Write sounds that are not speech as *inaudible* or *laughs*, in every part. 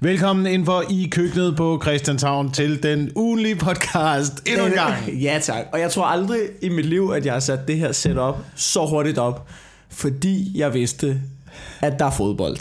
Velkommen ind for i køkkenet på Christianshavn til den ugenlige podcast endnu en gang. *laughs* Ja tak, og jeg tror aldrig i mit liv, at jeg har sat det her setup så hurtigt op, fordi jeg vidste, at der er fodbold.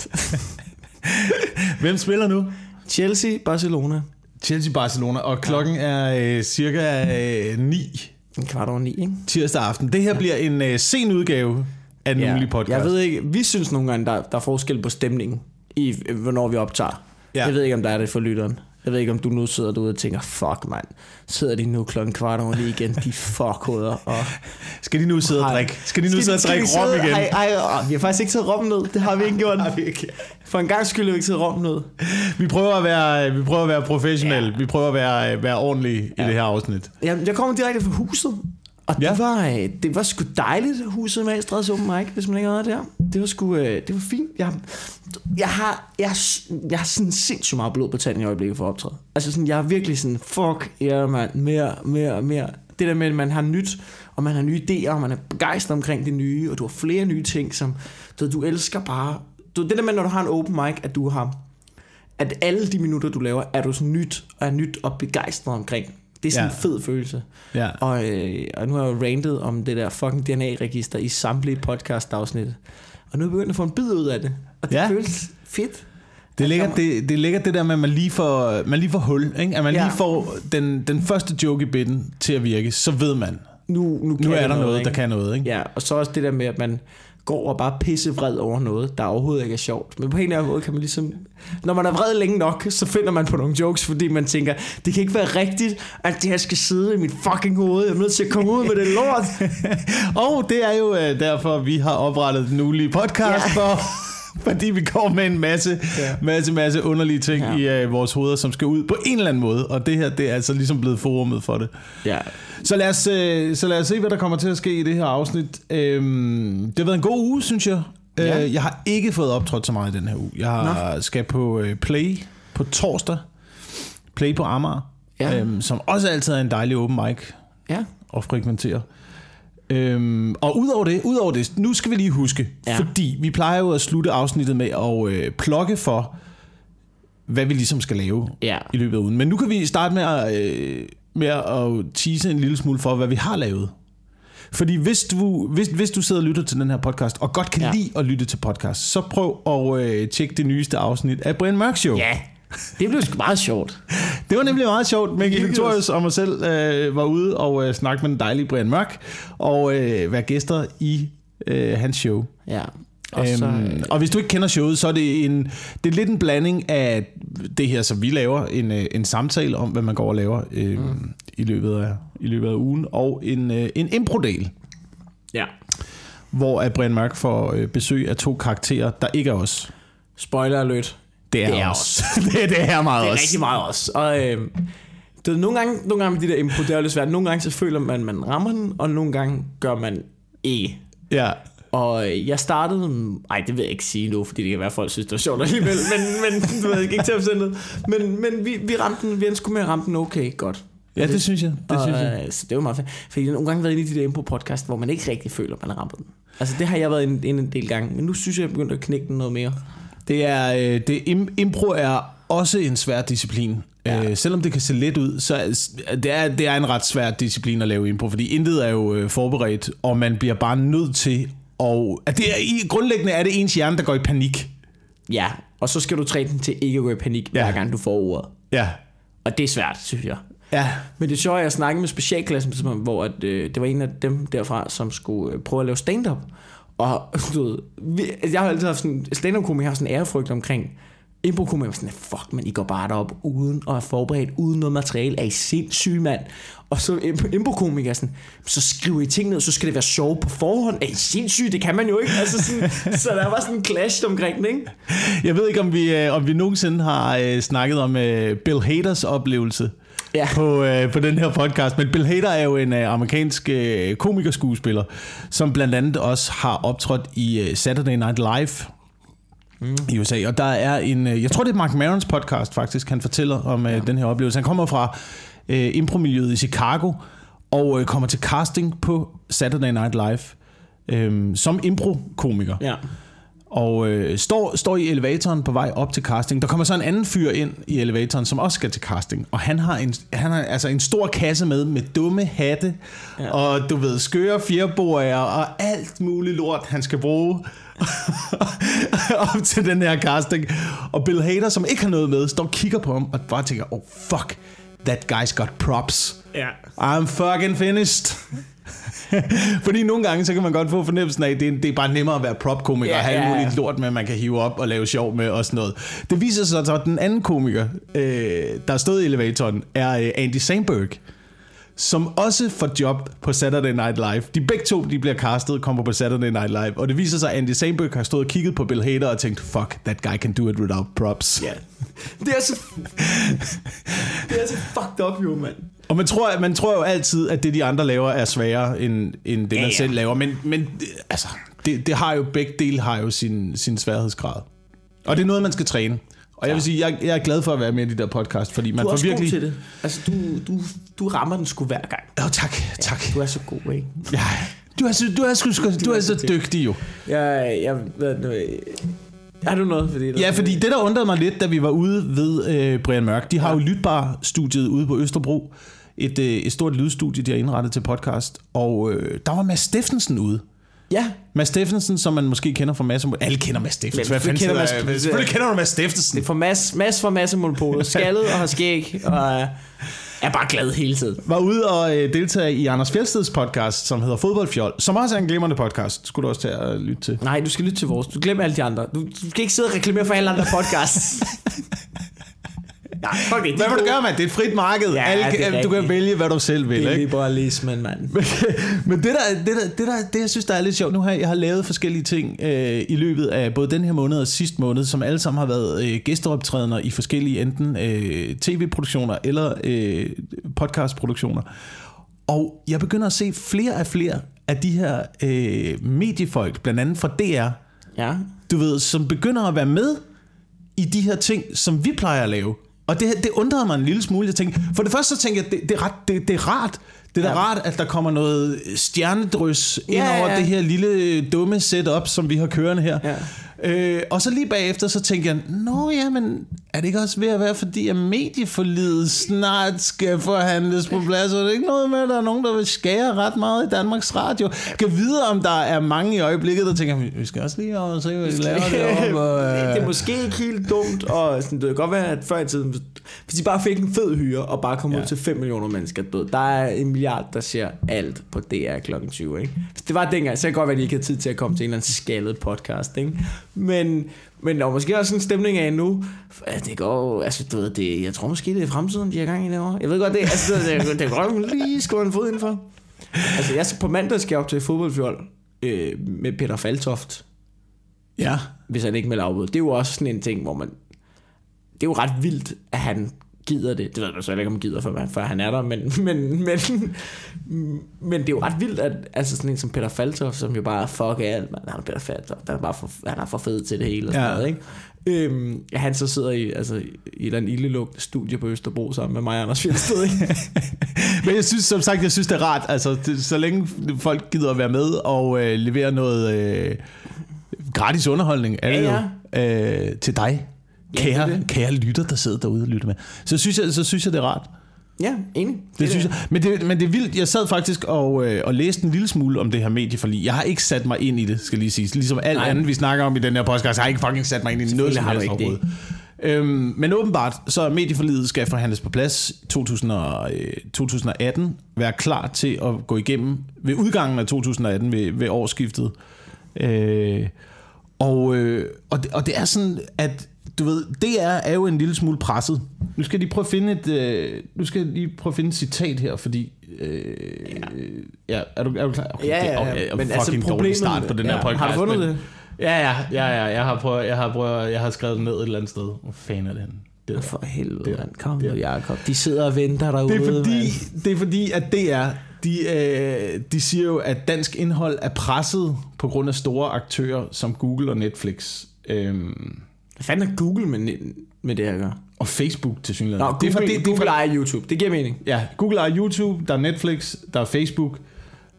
*laughs* Hvem spiller nu? Chelsea, Barcelona. Chelsea-Barcelona, og klokken er øh, cirka øh, 9 En kvart over ni, ikke? tirsdag aften. Det her bliver en øh, sen udgave af den ugenlige podcast. Jeg ved ikke, vi synes nogle gange, der, der er forskel på stemningen i, øh, hvornår vi optager. Ja. Jeg ved ikke, om der er det for lytteren. Jeg ved ikke, om du nu sidder derude og tænker, fuck mand, sidder de nu klokken kvart over ni igen, de fuckhoveder. Og *laughs* Skal de nu sidde og drikke? Skal de nu sidde og drikke rom sidde- igen? Ej, ej, vi har faktisk ikke taget rom ned. Det har vi ikke gjort. Vi ikke? For en gang skyld har vi ikke taget rom ned. Vi prøver at være, vi prøver at være professionelle. Ja. Vi prøver at være, være ordentlige ja. i det her afsnit. Jeg, jeg kommer direkte fra huset. Og det, Ja. var, øh, det var sgu dejligt, huset med Stræds Open Mic, hvis man ikke har været der. Det var sgu, øh, det var fint. Jeg, jeg har, jeg, jeg har sådan sindssygt meget blod på tanden i øjeblikket for at optræde. Altså sådan, jeg er virkelig sådan, fuck, ja mand, mere, mere, mere. Det der med, at man har nyt, og man har nye idéer, og man er begejstret omkring det nye, og du har flere nye ting, som du, du elsker bare. Du, det der med, når du har en open mic, at du har, at alle de minutter, du laver, er du sådan nyt, og er nyt og begejstret omkring. Det er sådan Ja. en fed følelse. Ja. Og, øh, og nu har jeg jo rantet om det der fucking DNA-register i samtlige podcast-afsnit. Og nu er jeg begyndt at få en bid ud af det. Og det Ja. føles fedt. Det er lækkert det, det, er lækkert det der med, at man lige får, man lige får hul. Ikke? At man Ja. lige får den, den første joke i bitten til at virke. Så ved man, Nu, nu, kan nu er der noget, ikke? der kan noget. Ikke? Ja, og så også det der med, at man går og bare er pissevred over noget, der overhovedet ikke er sjovt. Men på en eller anden måde kan man ligesom... Når man er vred længe nok, så finder man på nogle jokes, fordi man tænker, det kan ikke være rigtigt, at det her skal sidde i mit fucking hoved. Jeg er nødt til at komme ud med det lort. *laughs* Og det er jo øh, derfor, vi har oprettet den ugenlige podcast Ja. for... *laughs* Fordi vi går med en masse, ja. Ja. masse, masse underlige ting ja. Ja. i uh, vores hoveder, som skal ud på en eller anden måde. Og det her, det er altså ligesom blevet forummet for det. ja, Så lad, os, øh, så lad os se, hvad der kommer til at ske i det her afsnit. Øhm, det har været en god uge, synes jeg. Ja. Øh, jeg har ikke fået optrådt så meget i den her uge. Jeg har, skal på øh, Play på torsdag. Play på Amager. Ja. Øhm, som også altid er en dejlig open mic ja. at frekventere. Øhm, og udover det, udover det, nu skal vi lige huske, ja. Fordi vi plejer jo at slutte afsnittet med at øh, plukke for, hvad vi ligesom skal lave Ja. i løbet af ugen. Men nu kan vi starte med at, øh, med at tease en lille smule for, hvad vi har lavet. Fordi hvis du, hvis, hvis du sidder og lytter til den her podcast, og godt kan. Ja. lide at lytte til podcast, så prøv at øh, tjekke det nyeste afsnit af Brian Mørk Show. Ja, det blev sgu meget sjovt. Det var nemlig meget sjovt. Mikkel. Victorius og mig selv øh, var ude og øh, snakke med den dejlige Brian Mørk, og øh, være gæster i øh, hans show. Ja. Og så, øh, Øhm, og hvis du ikke kender showet, så er det en det er lidt en blanding af det her, som vi laver, en, øh, en samtale om, hvad man går og laver øh, mm. i, løbet af, i løbet af ugen, og en, øh, en impro-del, ja. hvor at Brian Mørk får øh, besøg af to karakterer, der ikke er os. Spoiler alert. Det er, Det er os. *laughs* det, er- det er meget Det er os. rigtig meget også. Og øh, du ved, nogle, gange, nogle gange med de der impro, det er jo lidt svært. Nogle gange så føler man, at man rammer den, og nogle gange gør man ikke. Ja. Og øh, jeg startede... Nej, det vil jeg ikke sige nu, fordi det kan være, at folk synes, det var sjovt alligevel. Men, men du ved ikke til omstændighed. Men, men vi, vi ramte den, vi endte med at ramme den okay godt. ja, det synes jeg. Det og, synes jeg. øh, så det var meget fedt. Fordi jeg nogle gange været inde i de der impro-podcast, hvor man ikke rigtig føler, at man har ramt den. Altså det har jeg været inde inde en del gange. Men nu synes jeg, jeg er begyndt at knække den noget mere. Det er, øh, det, im- impro er også en svær disciplin. Ja. Øh, selvom det kan se let ud, så er det er, det er en ret svær disciplin at lave impro, fordi intet er jo øh, forberedt, og man bliver bare nødt til at... At det er, i, grundlæggende er det ens hjerne, der går i panik. Ja, og så skal du træne den til ikke at gå i panik, Ja. hver gang du får ordet. Ja. Og det er svært, synes jeg. Ja. Men det er sjovt, at jeg snakkede med specialklassen, hvor at, øh, det var en af dem derfra, som skulle øh, prøve at lave stand-up. Og du ved, vi, altså, jeg har altid haft sådan, stand-up komik har sådan en ærefrygt omkring, impro komik var sådan, fuck, men I går bare derop uden at være forberedt, uden noget materiale, er I sindssyge, mand? Og så impro komikere sådan, så skriver I ting ned, så skal det være sjovt på forhånd. Er I sindssyge? Det kan man jo ikke. Altså sådan, så der var sådan en clash omkring det, ikke? Jeg ved ikke, om vi, øh, om vi nogensinde har øh, snakket om øh, Bill Haters oplevelse Ja. på, øh, på den her podcast. Men Bill Hader er jo en øh, amerikansk øh, komikerskuespiller, som blandt andet også har optrådt i øh, Saturday Night Live mm. i USA. Og der er en, øh, jeg tror det er Mark Marons podcast faktisk, han fortæller om øh, den her oplevelse. Han kommer fra øh, impromiljøet i Chicago, og øh, kommer til casting på Saturday Night Live øh, som impro-komiker. Ja. Og øh, står, står i elevatoren på vej op til casting. Der kommer så en anden fyr ind i elevatoren, som også skal til casting. Og han har en, han har altså en stor kasse med, med dumme hatte, ja. og du ved, skøre fjerborier, og alt muligt lort, han skal bruge *laughs* op til den her casting. Og Bill Hader, som ikke har noget med, står og kigger på ham, og bare tænker, oh fuck, that guy's got props. Ja. I'm fucking finished. Fordi nogle gange, så kan man godt få fornemmelsen af, at det er, det er bare nemmere at være prop-komiker, Ja, og have ja. muligt lort med, man kan hive op og lave sjov med og sådan noget. Det viser sig så, at den anden komiker, øh, der stod i elevatoren, er øh, Andy Samberg, som også får job på Saturday Night Live. De begge to, de bliver castet, kommer på Saturday Night Live, og det viser sig, at Andy Samberg har stået og kigget på Bill Hader og tænkt, fuck, that guy can do it without props. Ja. Det er så... det er så fucked up, jo, mand. Og man tror, man tror jo altid, at det, de andre laver, er sværere, end, end det, man ja. selv laver. Men, men altså, det, det har jo, begge dele har jo sin, sin sværhedsgrad. Og det er noget, man skal træne. Og jeg vil sige, jeg, jeg er glad for at være med i de der podcast, fordi man Du er får virkelig... til det. Altså, du, du, du rammer den sgu hver gang. Jo, tak, tak. Du er så god, ikke? Ja, du er så, du er, sgu, du er så dygtig jo. Jeg, jeg, nu, har du noget? Fordi Ja, fordi det, der undrede mig lidt, da vi var ude ved øh, Brian Mørk, de har jo Lytbar-studiet ude på Østerbro. Et, øh, et stort lydstudie, de har indrettet til podcast. Og øh, der var Mads Steffensen ude. Ja, Mads Steffensen, som man måske kender fra Mads Alle kender Mads Steffensen. Hvad fanden kender Mads- Mads, Selvfølgelig kender du Mads Steffensen. det er for Mads, Mads fra Mads Monopolet. *laughs* Skaldet og har skæg, og er, er bare glad hele tiden. Var ude og øh, deltage i Anders Fjeldsteds podcast, som hedder Fodboldfjold, som også er en glimrende podcast. Skulle du også tage at lytte til. Nej, du skal lytte til vores. Du glemmer alle de andre. Du, du skal ikke sidde og reklamere for alle andre podcasts. *laughs* Nej, fuck det. Hvad vil du gøre, mand? Det er et frit marked. Ja, Alle, det er du kan vælge, hvad du selv vil. Det er liberalismen, mand. *laughs* Men det der, det, der, det, der, det, jeg synes, der er lidt sjovt, nu har jeg, har lavet forskellige ting øh, i løbet af både den her måned og sidste måned, som alle sammen har været øh, gæsteoptrædener i forskellige enten øh, tv-produktioner eller øh, podcastproduktioner. Og jeg begynder at se flere af flere af de her øh, mediefolk, blandt andet fra DR, Ja. du ved, som begynder at være med i de her ting, som vi plejer at lave. Og det, det undrede mig en lille smule. Jeg tænkte, for det første så tænkte jeg, det, det, er, ret, det, det er rart. Det er da Ja. rart, at der kommer noget stjernedrys ind Ja, over ja. det her lille dumme setup, som vi har kørende her. Ja. Øh, og så lige bagefter, så tænkte jeg, nå ja, men er det ikke også ved at være, fordi at medieforlidet snart skal forhandles på plads? Og det er ikke noget med, at der er nogen, der vil skære ret meget i Danmarks Radio. Kan vide, om der er mange i øjeblikket, der tænker, vi skal også lige og se, hvad de laver deroppe. *laughs* Og, det er måske ikke helt dumt, og sådan, det kan godt være, at før i tiden, hvis- de bare fik en fed hyre, og bare kom. Ja. ud til 5 millioner mennesker død. Der er en milliard, der ser alt på DR kl. 20, ikke? Hvis det var dengang, så kan det godt være, at de ikke havde tid til at komme til en eller anden skaldet podcast, ikke? Men, men der var måske også sådan en stemning af nu, at det går, altså du ved, det, jeg tror måske, det er fremtiden, de i gang i derovre. Jeg ved godt, det, altså, det, det, det kan godt lige skåre en fod indenfor. Altså, jeg, på mandag skal jeg op til fodboldfjold øh, med Peter Faltoft, ja. hvis han ikke melder afbud. Det er jo også sådan en ting, hvor man... Det er jo ret vildt, at han gider det. Det ved jeg så ikke, om han gider, før, før han er der, men, *laughs* men, men, men det er jo ret vildt, at altså sådan en som Peter Faltoff, som jo bare fuck alt, man. Han er Peter Faltoff, han er bare for, han er for fed til det hele og sådan Ja. noget, ikke? Øhm, han så sidder i, altså, i et eller andet studie på Østerbro sammen med mig og Anders Fjeldsted? *laughs* Men jeg synes, som sagt, jeg synes, det er rart. Altså, det, så længe folk gider at være med og øh, levere noget øh, gratis underholdning, er det Ja, jo øh, til dig, Ja, det kære, det. kære lytter, der sidder derude og lytter med. Så synes jeg, så synes jeg det er rart. Ja, enig. Det synes jeg. Men det, men det er vildt. Jeg sad faktisk og, øh, og læste en lille smule om det her medieforlig. Jeg har ikke sat mig ind i det, skal lige sige. Ligesom alt Nej. andet, vi snakker om i den her podcast, har jeg ikke fucking sat mig ind i noget som har du helst ikke det. Øhm, men åbenbart, så er medieforliget skal forhandles på plads 2000 og, øh, 2018. Være klar til at gå igennem ved udgangen af 2018, ved, ved årsskiftet. Øh, og, øh, og, det, og det er sådan, at du ved, det er, er jo en lille smule presset. Nu skal lige prøve at finde et, øh, nu skal lige prøve at finde et citat her, fordi... Øh, ja. er, du, er du klar? Okay, Ja, det er, ja, okay, ja. Men fucking altså, dårlig problemet- start på den ja. her podcast. Har du fundet men- det? Ja, ja, ja, ja, jeg har prøvet, jeg har prøvet, jeg har skrevet det ned et eller andet sted. Hvor fanden er det henne? Det, der. For helvede, Der. mand. Kom nu, Jacob. De sidder og venter derude, det, er fordi, mand. det er fordi, at DR, de, øh, de siger jo, at dansk indhold er presset på grund af store aktører som Google og Netflix. Øhm, Hvad fanden er Google med, med det her at gøre? og Facebook til synligheden. Nå, Google, det er for, det, Google ejer YouTube. Det giver mening. Ja, Google har YouTube, der er Netflix, der er Facebook.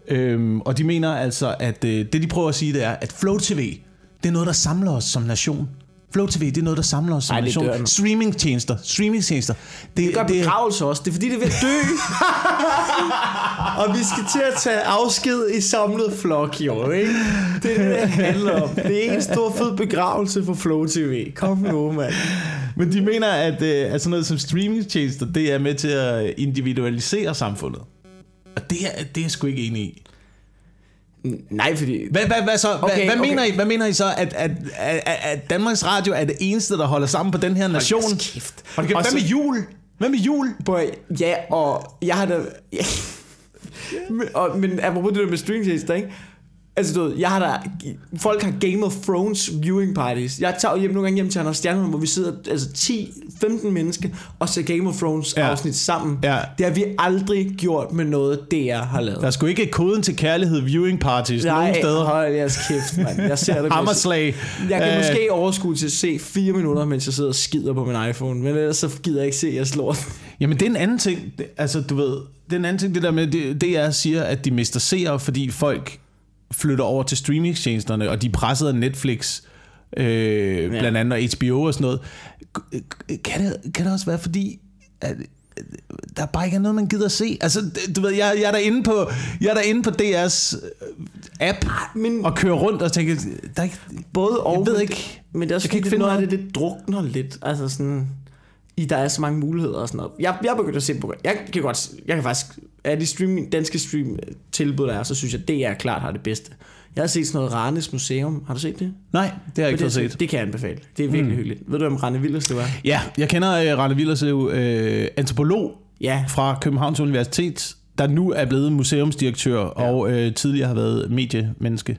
Øhm, og de mener altså, at øh, det de prøver at sige, det er, at Flow TV, Det er noget, der samler os som nation. Flow TV, det er noget, der samler os Ej, det dør nu. Streamingtjenester. Streamingtjenester. Det, Det gør det, begravelse også. Det er fordi, det er ved at dø. *laughs* og vi skal til at tage afsked i samlet flok, jo, ikke? Det er det, det handler om. Det er en stor fed begravelse for Flow TV. Kom nu, mand. Men de mener, at, øh, at sådan noget som streamingtjenester, det er med til at individualisere samfundet. Og det er, det er jeg sgu ikke enig i. Nej, fordi... Hvad, hvad, hvad, så, okay, hvad, hvad, okay. mener I, hvad mener I så, at, at, at, at Danmarks Radio er det eneste, der holder sammen på den her nation? jeres kæft. Hold kæft, Hvad med jul? Hvad med jul? Boy, ja, og jeg har da... Ja. *laughs* Men, *laughs* og, men apropos det der med streamingtjenester, ikke? Altså, du ved, jeg har da... Folk har Game of Thrones viewing parties. Jeg tager hjem nogle gange hjem til Anders Stjernholm, hvor vi sidder altså 10-15 mennesker og ser Game of Thrones Ja. afsnit sammen. Ja. Det har vi aldrig gjort med noget, DR har lavet. Der er sgu ikke koden til kærlighed viewing parties nogen steder. hold jeres kæft, mand. Jeg ser det. *laughs* Hammerslag. Jeg kan Øh, måske overskue til at se fire minutter, mens jeg sidder og skider på min iPhone, men ellers så gider jeg ikke se jeres lort. *laughs* Jamen, det er en anden ting. Det, altså, du ved, det er en anden ting, det der med, det, DR siger, at de mister seere, fordi folk flytter over til streamingtjenesterne, og de er presset af Netflix, øh, ja. blandt andet og HBO og sådan noget. Kan det, kan det også være, fordi at, der bare ikke er noget, man gider at se. Altså, du ved, jeg, jeg er derinde på, jeg er derinde på DR's øh, app, men- og kører rundt og tænker, der er ikke, Både og. jeg ved ikke, Men det er også jeg kan ikke finde noget af det, det drukner lidt. Altså sådan, i der er så mange muligheder og sådan noget. Jeg, jeg er begyndt at se på Jeg kan godt, jeg kan faktisk, af de streaming, danske stream tilbud, der er, så synes jeg, det er klart har det bedste. Jeg har set sådan noget Ranes Museum. Har du set det? nej, det har jeg ikke det, set. det kan jeg anbefale. Det er virkelig mm. hyggeligt. Ved du, hvem Rane Villerslev er? Ja, jeg kender uh, Rane Villerslev, uh, antropolog Ja, fra Københavns Universitet, der nu er blevet museumsdirektør ja. og øh, tidligere har været mediemenneske.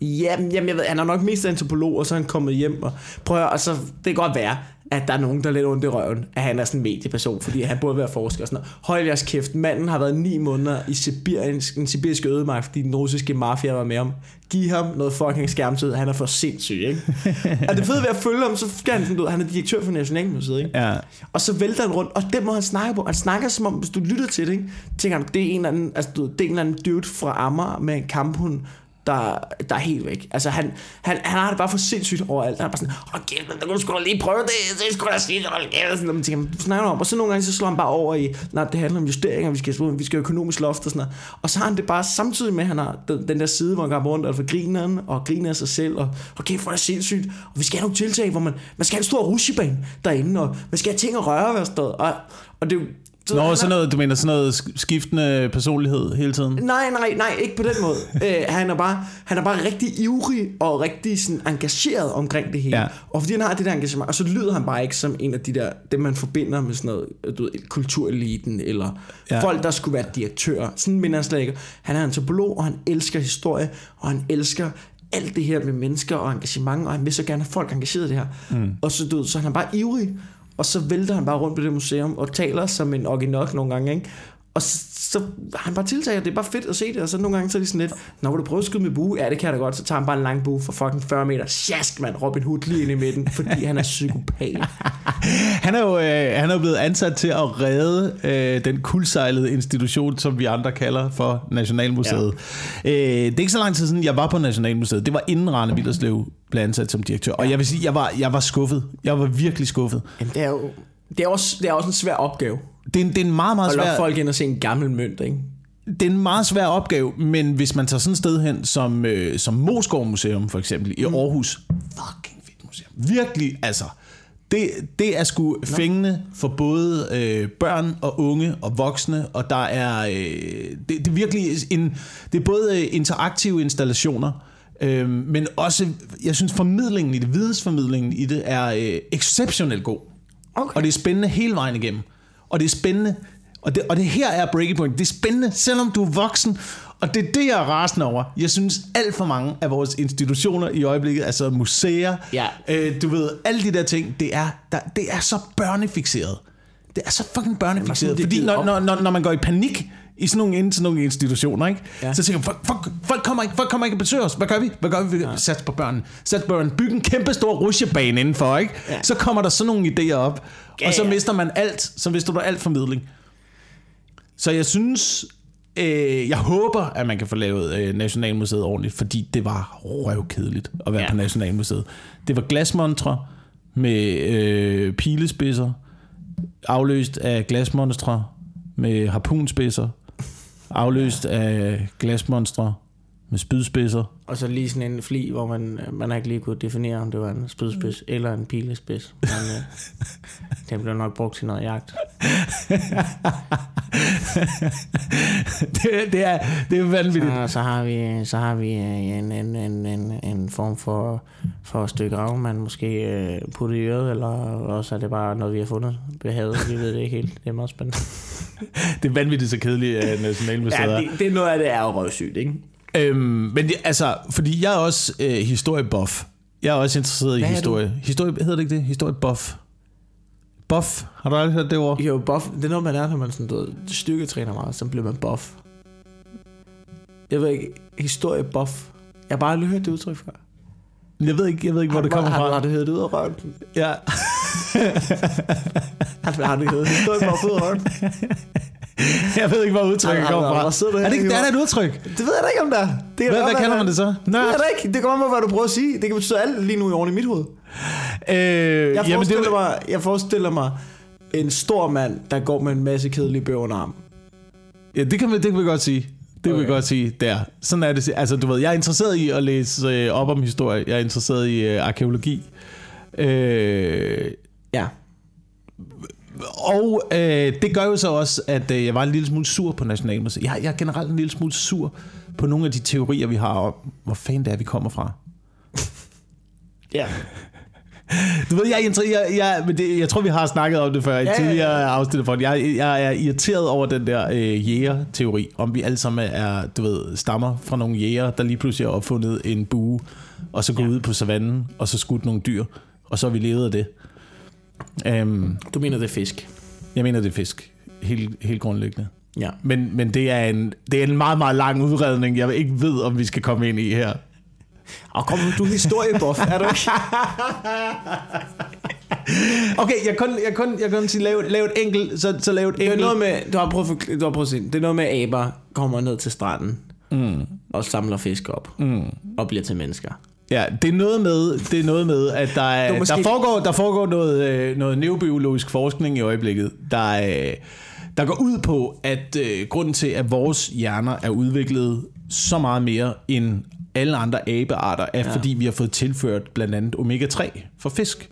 Jamen, jamen jeg ved, han er nok mest antropolog, og så er han kommet hjem og prøver, og så det kan godt være, at der er nogen, der er lidt ondt i røven, at han er sådan en medieperson, fordi han burde være forsker og sådan noget. Hold jeres kæft, manden har været ni måneder i Sibiriens, den sibiriske ødemark, fordi den russiske mafia var med ham. Giv ham noget fucking skærmtid, han er for sindssyg, ikke? *laughs* og det fede ved at følge ham, så skal han sådan, ved, han er direktør for Nationalmuseet, ikke? Ja. Og så vælter han rundt, og den må han snakke på. Han snakker som om, hvis du lytter til det, ikke? tænker han, det er en eller anden, altså, det er en eller anden dude fra Amager med en kamphund, der, der er helt væk. Altså, han, han, han har det bare for sindssygt overalt. Han er bare sådan, åh, kæft, der du skulle da lige prøve det, det skulle da sige, hold kæft. Sådan, og man tænker, hvad snakker om? Og så nogle gange, så slår han bare over i, nej, det handler om justeringer, vi skal, vi skal have økonomisk loft og sådan noget. Og så har han det bare samtidig med, at han har den, den der side, hvor han går rundt og for grineren, og griner af sig selv, og, hold kæft, hvor er det sindssygt. Og vi skal have nogle tiltag, hvor man, man skal have en stor rushebane derinde, og man skal have ting at røre ved og, og, og det er Nå, han sådan noget, du mener sådan noget sk- skiftende personlighed hele tiden? Nej, nej, nej, ikke på den måde. *laughs* øh, han, er bare, han er bare rigtig ivrig og rigtig sådan, engageret omkring det hele. Ja. Og fordi han har det der engagement, og så lyder han bare ikke som en af de der, dem man forbinder med sådan noget, du ved, kultureliten, eller Ja. folk, der skulle være direktører. Sådan minder han slet ikke. Han er antropolog, og han elsker historie, og han elsker alt det her med mennesker og engagement, og han vil så gerne have folk engageret i det her. Mm. Og så, du så han er bare ivrig, og så vælter han bare rundt på det museum, og taler som en originok nogle gange, ikke? Og så, så han bare tiltager, det er bare fedt at se det, og så nogle gange så er de sådan lidt, Nå, vil du prøve at skyde med bue? Ja, det kan jeg da godt. Så tager han bare en lang bue for fucking 40 meter. Sjask, mand, Robin Hood lige ind i midten, fordi han er psykopat. *laughs* Han er jo øh, han er jo blevet ansat til at redde øh, den kuldsejlede institution, som vi andre kalder for Nationalmuseet. Ja. Øh, det er ikke så lang tid siden, jeg var på Nationalmuseet. Det var inden Rane Villerslev blev ansat som direktør. Og jeg vil sige, jeg var, jeg var skuffet. Jeg var virkelig skuffet. Jamen, det er jo det er også, det er også en svær opgave. Det er, en, det er en meget, meget At svær... folk ind og se en gammel mønt, ikke? det er en meget svær opgave, men hvis man tager sådan et sted hen som, øh, som Moskov Museum for eksempel i Aarhus, fucking fedt museum. Virkelig, altså. Det, det er sgu fængende for både øh, børn og unge og voksne, og der er øh, det, det er virkelig en, det er både øh, interaktive installationer, øh, men også, jeg synes formidlingen i det, vidensformidlingen i det er øh, exceptionelt god. Okay. Og det er spændende hele vejen igennem. Og det er spændende, og det, og det her er breaking point. Det er spændende, selvom du er voksen. Og det er det, jeg er rasende over. Jeg synes, alt for mange af vores institutioner i øjeblikket, altså museer, Ja. øh, du ved, alle de der ting, det er, der, det er så børnefixeret. Det er så fucking børnefixeret. er Fordi når, når, når, når man går i panik i sådan nogle, ind til nogle institutioner, ikke? Ja. Så tænker man, folk, folk, folk, kommer ikke, folk kommer ikke og besøger os. Hvad gør vi? Hvad gør vi? Ja. Sats på børnene. Sats på børnene. Byg en kæmpe stor rusjebane indenfor, ikke? Ja. Så kommer der sådan nogle idéer op. Ja, og så ja. mister man alt. Så mister du alt formidling. Så jeg synes, øh, jeg håber, at man kan få lavet øh, Nationalmuseet ordentligt, fordi det var røvkedeligt at være. Ja. på Nationalmuseet. Det var glasmontre med øh, pilespidser, afløst af glasmonstre med harpunspidser, afløst af glasmonstre med spydspidser. Og så lige sådan en fli, hvor man, man ikke lige kunne definere, om det var en spydspids Mm. eller en pilespids. Men øh, *laughs* den blev nok brugt til noget jagt. *laughs* det, det, er, det er vanvittigt. Og så har vi, så har vi øh, en, en, en, en, en form for, for et stykke rav, man måske øh, putter i øret, eller også er det bare noget, vi har fundet ved havet. Vi ved det ikke helt. Det er meget spændende. *laughs* *laughs* Det er vanvittigt så kedeligt, at Nationalmuseet Ja, det, det er noget af det er jo røvsygt, ikke? Øhm, men det, altså, fordi jeg er også øh, historiebuff. Jeg er også interesseret i Hvad er historie. Historie, hedder det ikke det? Historiebuff. Buff. Har du aldrig hørt det ord? Jo, buff, det er noget, man er, når man sådan, du ved, styrketræner meget, så bliver man buff. Jeg ved ikke, historie buff. Jeg har bare aldrig hørt det udtryk før. Jeg ved ikke, jeg ved ikke hvor det kommer har, fra. har det heddet ud af røven? Ja. *laughs* Har, har det buff ud af røven? *laughs* Jeg ved ikke, hvor udtrykket kommer fra. hvor Er det ikke er der hovedet? et udtryk? Det ved jeg da ikke, om der er. Det kan Hvad, hvad kalder der- man det så? Det ved Nørd? jeg da ikke. Det kommer på, hvad du prøver at sige. Det kan betyde alt lige nu i oven i mit hoved. Øh, Jeg jamen, det, forestiller, mig, jeg forestiller mig en stor mand, der går med en masse kedelige bøger under arm. ja, det, kan vi, det kan vi godt sige. Det kan vi Okay. godt sige der. Sådan er det. Altså, du ved, jeg er interesseret i at læse øh, op om historie. Jeg er interesseret i øh, arkeologi. Øh, Ja. Og øh, det gør jo så også, at øh, jeg var en lille smule sur på Nationalmuseet. Jeg, jeg er generelt en lille smule sur på nogle af de teorier, vi har om, hvor fanden det er, vi kommer fra. Ja. Du ved, jeg, jeg, jeg, men det, jeg tror, vi har snakket om det før i Ja, ja, ja. tidligere afsnit. For jeg, jeg er irriteret over den der øh, jæger-teori, om vi alle sammen er, du ved, stammer fra nogle jæger, der lige pludselig har opfundet en bue, og så gå Ja. ud på savannen, og så skudt nogle dyr, og så har vi levet af det. Um, Du mener, det er fisk? jeg mener, det er fisk. Helt, helt grundlæggende. Ja. Men, men det, er en, det er en meget, meget lang udredning, jeg ikke ved, om vi skal komme ind i her. Og kom du er historiebuff, er du ikke? *laughs* Okay, jeg kun, jeg kun, jeg kun sige, lave, lave et enkelt, så, så lave et Det er enkelt. noget med, du har prøvet, du har prøvet at sige, det er noget med, at aber kommer ned til stranden Mm, og samler fisk op mm. og bliver til mennesker. Ja, det er noget med, det er noget med at der, er, er måske- der foregår, der foregår noget, øh, noget neurobiologisk forskning i øjeblikket, der, øh, der går ud på, at øh, grunden til, at vores hjerner er udviklet så meget mere end alle andre abearter, er ja. fordi vi har fået tilført blandt andet omega-3 for fisk.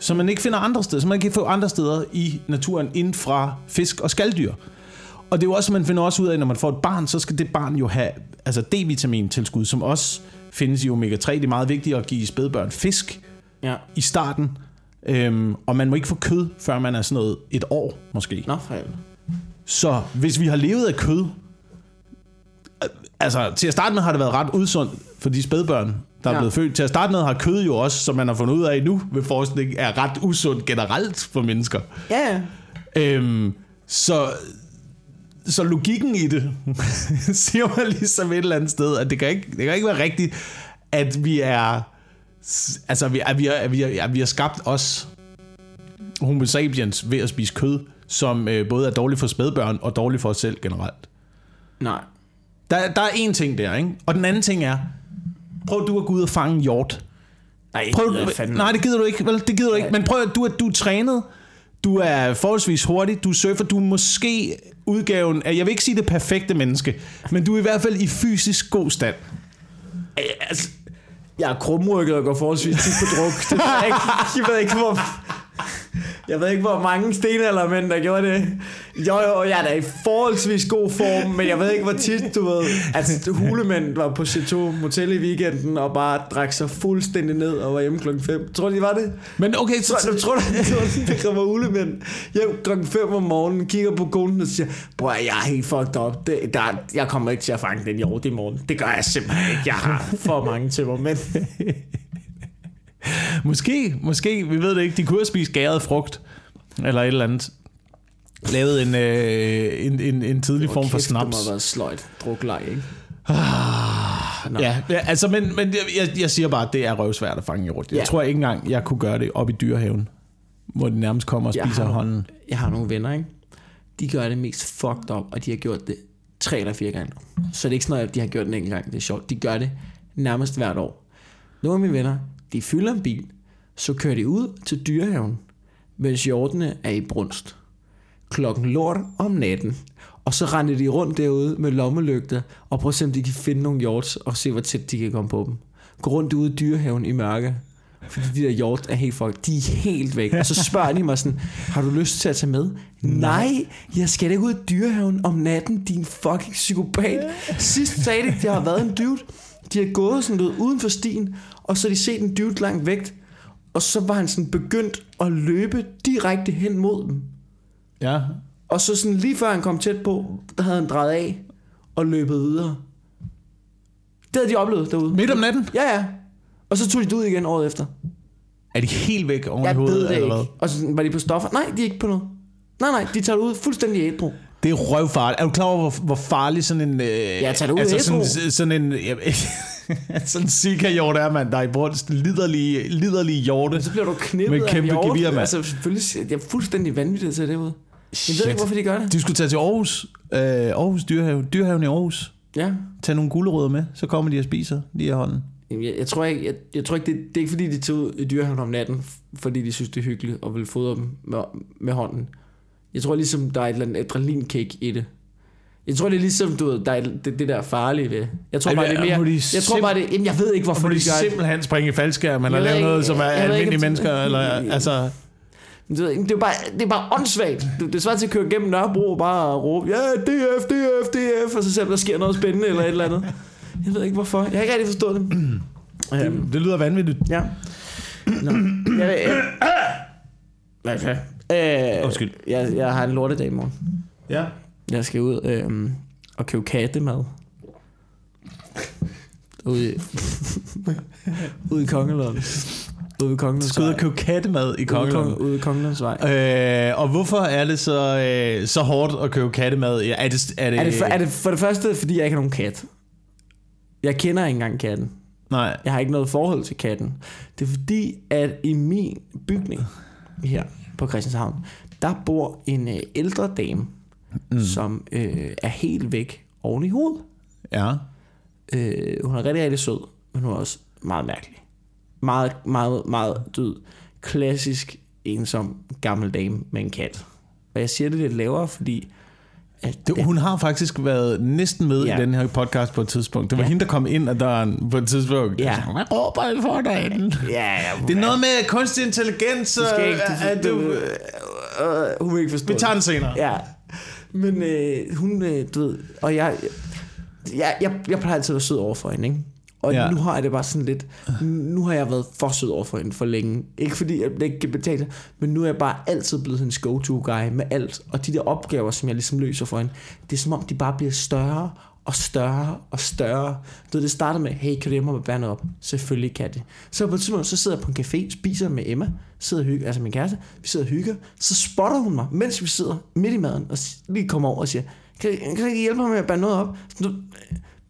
Som man ikke finder andre steder, som man kan få andre steder i naturen ind fra fisk og skalddyr. Og det er jo også, man finder også ud af, når man får et barn, så skal det barn jo have altså D-vitamin tilskud, som også findes i omega-3. Det er meget vigtigt at give spædbørn fisk Ja. i starten. Øhm, og man må ikke få kød, før man er sådan noget et år måske. Nå, for helvede. Så hvis vi har levet af kød, altså til at starte med har det været ret udsundt for de spædbørn, der er Ja. blevet født. Til at starte med har kød jo også, som man har fundet ud af nu ved forskning, er ret usundt generelt for mennesker. Ja. Øhm, så, så logikken i det *laughs* siger mig ligesom et eller andet sted, at det kan ikke, det kan ikke være rigtigt, at vi er altså vi, at vi, er, at vi, er, at vi har skabt os homo sapiens ved at spise kød, som øh, både er dårligt for spædbørn og dårligt for os selv generelt. Nej. Der, der er en ting der, ikke? Og den anden ting er, prøv du at gå ud og fange en hjort. Nej, Prøv, fandme. nej, det gider du ikke. Vel, det gider du ikke. Men prøv, at- du, du er trænet. Du er forholdsvis hurtig. Du surfer. Du er måske udgaven af, jeg vil ikke sige det perfekte menneske, men du er i hvert fald i fysisk god stand. Altså, jeg er krumrykket og går forholdsvis tit på druk. Det ved jeg, ikke. jeg ved ikke, hvor... Jeg ved ikke, hvor mange stenaldermænd, der gjorde det. Jo, jo, jeg er da i forholdsvis god form, men jeg ved ikke, hvor tit, du ved... Altså, hulemænd var på Chateau Motel i weekenden og bare drak sig fuldstændig ned og var hjemme klokken 5. Tror du, de var det? Men okay, så, du tror, du, der kommer hulemænd hjem klokken 5 om morgenen, kigger på konen og siger, bror, jeg er helt fucked up. Det, der, jeg kommer ikke til at fange den hjort i morgen. Det gør jeg simpelthen ikke. Jeg har for mange tømmermænd. *laughs* måske, måske, vi ved det ikke, de kunne have spist gæret frugt, eller et eller andet. Lavet en, øh, en, en, en tidlig form for Kæft, snaps. Det må have været sløjt drukleg, ikke? Nå. Ja, ja, altså, men, men jeg, jeg siger bare, at det er røvsvært at fange hjort. Jeg Ja. tror ikke engang, jeg kunne gøre det op i dyrehaven, hvor de nærmest kommer og Jeg spiser har- hånden. Jeg har nogle venner, ikke? De gør det mest fucked up, og de har gjort det tre eller fire gange. Så det er ikke sådan noget, at de har gjort den enkelt gang. Det er sjovt. De gør det nærmest hvert år. Nogle af mine venner, de fylder en bil, så kører de ud til dyrehaven, mens hjortene er i brunst. Klokken lort om natten. Og så render de rundt derude med lommelygter, og prøver at se, om de kan finde nogle hjorts, og se, hvor tæt de kan komme på dem. Gå rundt ude i dyrehaven i mørke. Fordi de der hjort er helt fucked. De er helt væk. Og så spørger de mig sådan, har du lyst til at tage med? Nej, jeg skal da ikke ud i dyrehaven om natten, din fucking psykopat. Sidst sagde de, jeg har været en dude. De har gået sådan noget uden for stien, og så har de set en dude langt væk. Og så var han sådan begyndt at løbe direkte hen mod dem. Ja. Og så sådan lige før han kom tæt på, der havde han drejet af og løbet videre. Det havde de oplevet derude. Midt om natten? Ja, ja. Og så tog de det ud igen året efter. Er de helt væk oven i Jeg hovedet? ved det eller ikke. hvad? Og så var de på stoffer? Nej, de er ikke på noget. Nej, nej, de tager det ud fuldstændig ædru. Det er røvfarligt. Er du klar over, hvor, hvor farlig sådan en... Øh, Ja, tag det ud altså sådan, sådan en... Ja, *laughs* sådan en zika-hjort er, mand. Der er i brunst liderlige, liderlige hjorte. Så bliver du knippet Med af kæmpe en hjort. gevir, mand. Altså, selvfølgelig, jeg er fuldstændig vanvittigt til det ud. Jeg ved ikke, hvorfor de gør det. De skulle tage til Aarhus. Øh, Aarhus Dyrehave. Dyrehaven i Aarhus. Ja. Tag nogle gulerødder med, så kommer de og spiser lige i hånden. Jeg, jeg, tror ikke, jeg, jeg tror ikke det, det er ikke fordi, de tager ud i dyrehaven om natten, fordi de synes, det er hyggeligt og vil fodre dem med, med hånden. Jeg tror ligesom, der er et eller andet adrenalinkick i det. Jeg tror, det er ligesom, du ved, der er det, det der farlige ved. Jeg tror Ej, bare, det er mere... de Jeg tror bare, det jamen, jeg ved ikke, hvorfor de de gør det. simpelthen springe i faldskærm, eller Jeg lave noget, som er jeg ikke, almindelige mennesker, eller altså... Det er, bare, det er bare åndssvagt. Det, det er svært til at køre gennem Nørrebro og bare råbe, ja, DF, DF, DF, og så selvom der sker noget spændende eller et eller andet. Jeg ved ikke hvorfor. Jeg har ikke rigtig forstået det. Øhm, Det lyder vanvittigt. Ja. Nå. Jeg, jeg, *coughs* hvad så? Øh, Undskyld. Jeg, jeg har en lortedag i morgen. Ja. Jeg skal ud øh, og købe kattemad. Ude i, ude i Kongelund. Ude i Kongelunds Skal ud og købe kattemad i Kongeland. Ude i Kongelundsvej. Øh, og hvorfor er det så, øh, så hårdt at købe kattemad? Ja, er det, er det, Er det, for, er det for det første, fordi jeg ikke har nogen kat? Jeg kender ikke engang katten. Nej. Jeg har ikke noget forhold til katten. Det er fordi, at i min bygning her på Christianshavn, der bor en øh, ældre dame, mm. som øh, er helt væk oven i hovedet. Ja. Øh, hun er rigtig, rigtig sød, men hun er også meget mærkelig. Meget, meget, meget død. Klassisk ensom gammel dame med en kat. Og jeg siger det lidt lavere, fordi... At Det, hun har faktisk været næsten med Ja. i den her podcast på et tidspunkt. Det var Ja. hende, der kom ind ad døren på et tidspunkt. Ja. Hvad råber I for derinde? Ja, ja, Det er noget med kunstig intelligens. Du skal ikke... Du, du, du, øh, hun vil ikke forstå vi tager den senere. Ja, men øh, hun, øh, du ved, og jeg, jeg, jeg, jeg plejer altid at være sød over for hende, ikke? Og Ja. nu har jeg det bare sådan lidt, nu har jeg været for sød over for hende for længe. Ikke fordi jeg ikke kan betale men nu er jeg bare altid blevet hendes go-to guy med alt. Og de der opgaver, som jeg ligesom løser for hende, det er som om, de bare bliver større og større og større. Du ved, det starter med, hey, kan du hjemme med bærne op? Selvfølgelig kan det. Så på et tidspunkt, så sidder jeg på en café, spiser med Emma, sidder og hygger, altså min kæreste, vi sidder og hygger, så spotter hun mig, mens vi sidder midt i maden, og lige kommer over og siger, kan, kan du ikke hjælpe mig med at bære noget op? Så du,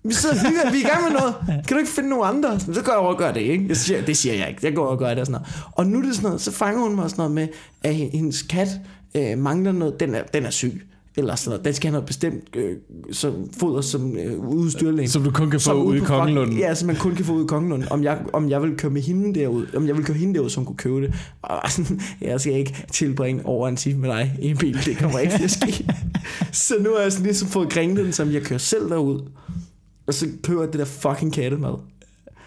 vi sidder og hygger, vi er i gang med noget. Kan du ikke finde nogen andre? Så går jeg over og gør det, ikke? Jeg siger, det siger jeg ikke. Jeg går over og gør det og sådan noget. Og nu er det sådan noget, så fanger hun mig sådan noget med, at hendes kat øh, mangler noget. Den er, den er syg. Eller sådan noget. Den skal have noget bestemt øh, så foder, som øh, dyrlægen. Som du kun kan få Som ude i Kongelunden. Ja, som man kun kan få ude i Kongelunden. Om jeg, om jeg vil køre med hende derud. Om jeg vil køre hende derud, som kunne købe det. Og *laughs* sådan, jeg skal ikke tilbringe over en time med dig i en bil. Det kommer ikke til at ske. *laughs* så nu har jeg sådan ligesom fået grænglen, som jeg kører selv derud. Og så køber jeg det der fucking kattemad.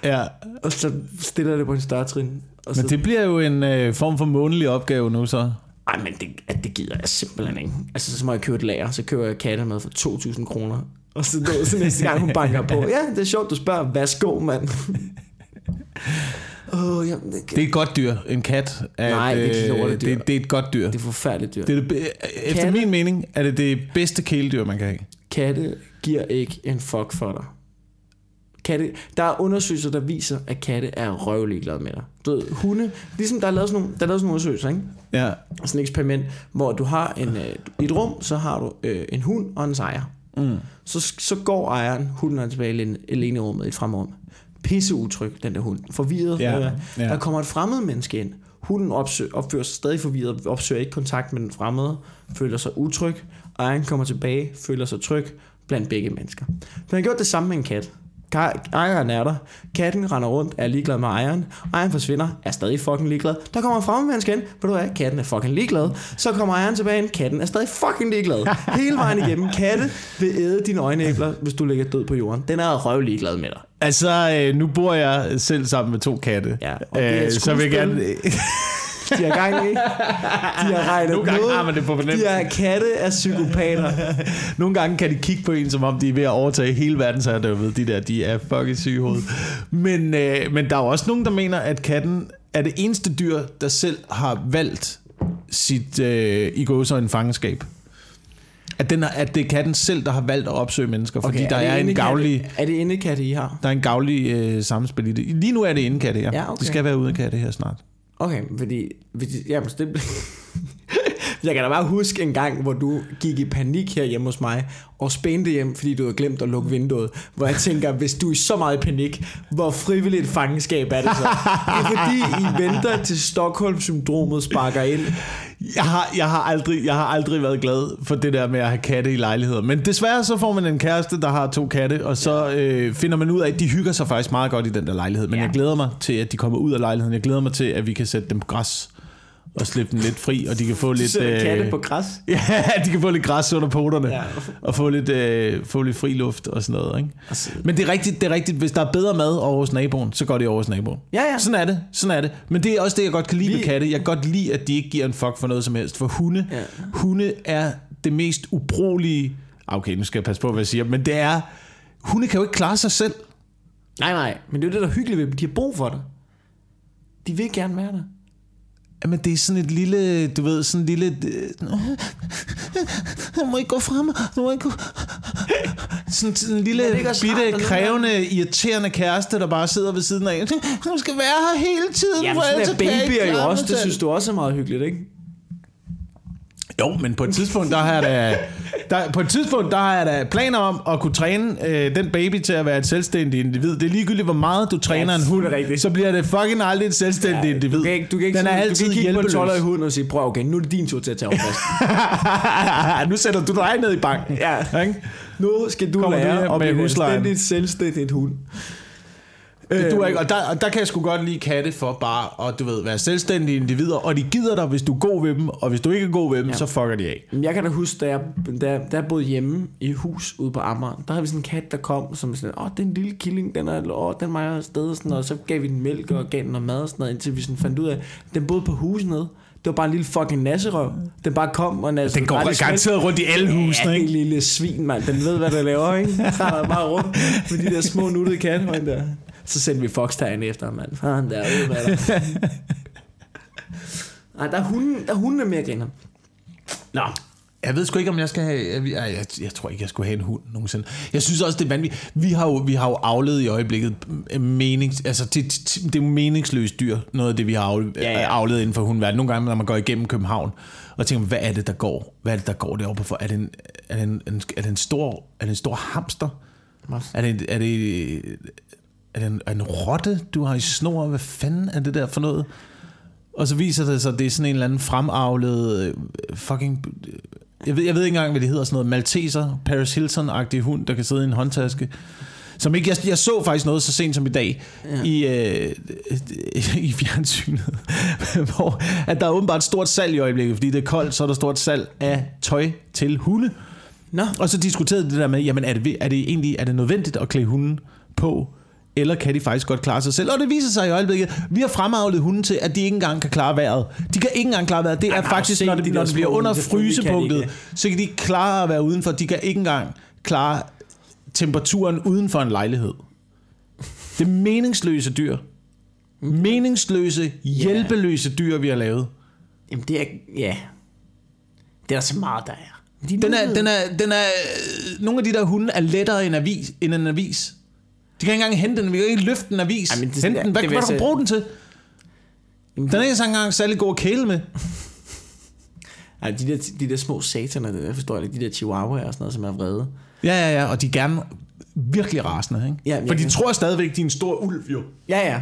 Ja. Og så stiller jeg det på en større trin. Og så, Men det bliver jo en øh, form for månedlig opgave nu så. Ej, men det, at det gider jeg simpelthen ikke. Altså, så må jeg købe et lager, så køber jeg kattemad for 2.000 kroner. Og så, du, så næste gang hun banker på. Ja, det er sjovt, du spørger. Værsgo, mand. *laughs* Oh, jamen, det, Det er et godt dyr. En kat er Nej, et, det er et øh, lortedyr. det, det er et godt dyr. det er forfærdeligt dyr. Det er det, efter Katte? min mening er det det bedste kæledyr, man kan have. Katte giver ikke en fuck for dig. Katte, der er undersøgelser, der viser, at katte er røvlig glade med dig. Du ved, hunde, ligesom der er lavet sådan nogle, der er lavet sådan nogle undersøgelser, ikke? Ja. Sådan et eksperiment, hvor du har en, øh, i et rum, så har du øh, en hund og en ejer. Mm. Så, så går ejeren, hunden er tilbage alene, i rummet, i et fremrum. Pisse utryg, den der hund. Forvirret. Ja, ja. Der kommer et fremmed menneske ind. Hunden opsøger, opfører sig stadig forvirret, opsøger ikke kontakt med den fremmede, føler sig utryg. Ejeren kommer tilbage, føler sig tryg, blandt begge mennesker. Den har gjort det samme med en kat. Ejeren er der. Katten render rundt, er ligeglad med ejeren. Ejeren forsvinder, er stadig fucking ligeglad. Der kommer en fremmed menneske ind. Ved du hvad? Katten er fucking ligeglad. Så kommer ejeren tilbage ind. Katten er stadig fucking ligeglad. *laughs* Hele vejen igennem. Katte vil æde dine øjenæbler, hvis du ligger død på jorden. Den er røv ligeglad med dig. Altså, øh, nu bor jeg selv sammen med to katte. Ja, og det er øh, så vil jeg gerne... De har gang i. De har regnet Nogle gange noget. har man det på fornemmelse. De her katte er psykopater. *laughs* Nogle gange kan de kigge på en, som om de er ved at overtage hele verdensherredømmet. De der, de er fucking syge i hovedet. Men, øh, men der er jo også nogen, der mener, at katten er det eneste dyr, der selv har valgt sit øh, i en fangenskab. At, den er, at det er katten selv, der har valgt at opsøge mennesker, fordi okay, der er, er en gavlig... Er det indekatte, I har? Der er en gavlig øh, samspil i det. Lige nu er det indekatte, ja. Ja, okay. Det skal være ude katte her snart. Okay, fordi... fordi jamen, det, jeg kan da bare huske en gang, hvor du gik i panik her hjemme hos mig, og spændte hjem, fordi du havde glemt at lukke vinduet. Hvor jeg tænker, hvis du er i så meget panik, hvor frivilligt fangenskab er det så? Det er fordi, I venter til Stockholm-syndromet sparker ind. Jeg har, jeg, har aldrig, jeg har aldrig været glad for det der med at have katte i lejligheder. Men desværre så får man en kæreste, der har to katte, og så øh, finder man ud af, at de hygger sig faktisk meget godt i den der lejlighed. Men Ja. ja. jeg glæder mig til, at de kommer ud af lejligheden. Jeg glæder mig til, at vi kan sætte dem på græs og slippe dem lidt fri, og de kan få lidt... sætter katte på græs. *laughs* Ja, de kan få lidt græs under poterne, Ja. og få lidt, øh, få lidt fri luft og sådan noget. Ikke? Altså- Men det er, rigtigt, det er rigtigt, hvis der er bedre mad over hos naboen, så går det over hos naboen. Ja, ja. Sådan er det, sådan er det. Men det er også det, jeg godt kan lide ved katte. Jeg kan godt lide, at de ikke giver en fuck for noget som helst. For hunde, Ja. ja. hunde er det mest ubrugelige... Ah, Okay, nu skal jeg passe på, hvad jeg siger, men det er... Hunde kan jo ikke klare sig selv. Nej, nej, men det er jo det, der er hyggeligt ved dem. De har brug for dig. De vil gerne være der. Jamen, det er sådan et lille, du ved, sådan et lille... Jeg må ikke gå frem, jeg må ikke gå... Sådan, sådan en lille, bitte, nogen krævende, irriterende kæreste, der bare sidder ved siden af. Du skal være her hele tiden, Ja, for sådan ellers er så kan jeg ikke babyer jo også. Det selv." synes du også er meget hyggeligt, ikke? Jo, men på et tidspunkt, der har jeg da, der, på et tidspunkt, der har jeg da planer om at kunne træne øh, den baby til at være et selvstændigt individ. Det er ligegyldigt, hvor meget du træner Ja, en hund, rigtigt. så bliver det fucking aldrig et selvstændigt Ja, individ. Du kan ikke, du kan ikke, Den er altid du kan ikke kigge på en hjælpeløs. 12 hund og sige, prøv okay, nu er det din tur til at tage opvask. *laughs* nu sætter du dig ned i banken. Ja. Ikke? nu skal du Kommer du lære hjem at blive selvstændigt, selvstændigt hund. Det duer ikke. Og der, og der kan jeg sgu godt lide katte for bare at du ved, være selvstændige individer, og de gider dig, hvis du er god ved dem, og hvis du ikke er god ved dem, Ja. ja. så fucker de af. Jeg kan da huske, da jeg, da, da jeg boede hjemme i hus ude på Amager, der havde vi sådan en kat, der kom, som sådan, åh, det er en lille killing, den er, åh, den var afsted, sådan, og så gav vi den mælk og gav den noget mad og sådan noget, indtil vi sådan fandt ud af, den boede på huset nede. Det var bare en lille fucking nasserøv. Den bare kom og nassede. Den går gratis garanteret rundt i alle Ja, husene, det ikke? lille svin, mand. Den ved, hvad der laver, ikke? Den bare rundt med de der små nuttede katte, der. Så sendte vi foxtegn efter ham, mand. Fanden der, ud med dig. *laughs* Nej, der er hunden, der er hunden er mere griner. Nå, Jeg ved sgu ikke, om jeg skal have... Jeg, jeg, jeg, jeg tror ikke, jeg skulle have en hund nogensinde. Jeg synes også, det er vanvittigt. Vi har jo, vi har jo avlet i øjeblikket menings, altså, det, det, er jo meningsløst dyr, noget af det, vi har avlet, Ja, ja. avlet inden for hundverden. Nogle gange, når man går igennem København, og tænker, hvad er det, der går? Hvad er det, der går deroppe for? Er det en, er det en, en, er det en, stor, er det en stor hamster? Er det, er det, er det en, en rotte, du har i snor? Hvad fanden er det der for noget? Og så viser det sig, at det er sådan en eller anden fremavlet øh, fucking... øh, Jeg ved, jeg ved ikke engang, hvad det hedder. Sådan noget Malteser, Paris Hilton-agtig hund, der kan sidde i en håndtaske. Som ikke, jeg, jeg så faktisk noget så sent som i dag Ja. i, øh, i fjernsynet, *laughs* hvor at der er åbenbart et stort salg i øjeblikket, fordi det er koldt, så er der stort salg af tøj til hunde. Nå. Og så diskuterede de det der med, jamen er det, er det egentlig er det nødvendigt at klæde hunden på, eller kan de faktisk godt klare sig selv? Og det viser sig i øjeblikket, vi har fremavlet hunden til, at de ikke engang kan klare vejret. De kan ikke engang klare vejret. Det er men har du faktisk, når de det, der når det bliver under kan de frysepunktet, ikke. så kan de ikke klare at være udenfor. De kan ikke engang klare temperaturen uden for en lejlighed. Det er meningsløse dyr. Meningsløse, hjælpeløse dyr, vi har lavet. Jamen det er, ja. Det er så meget, der er. De Den er, den er, den er, nogle af de der hunde er lettere end, avis, end en avis. De kan ikke engang hente den, vi kan ikke løfte en avis. Ej, men det- Hente den. Hvad, det hvad jeg du bruge den til? Jamen, Den er ikke så engang særlig god at kæle med. Ej, de, der, de der små sataner, det forstår jeg ikke, de der chihuahuaer og sådan noget, som er vrede. Ja, ja, ja, og de er gerne virkelig rasende, ikke? Ja, For de kan- tror stadigvæk, de er en stor ulv, jo. Ja, ja.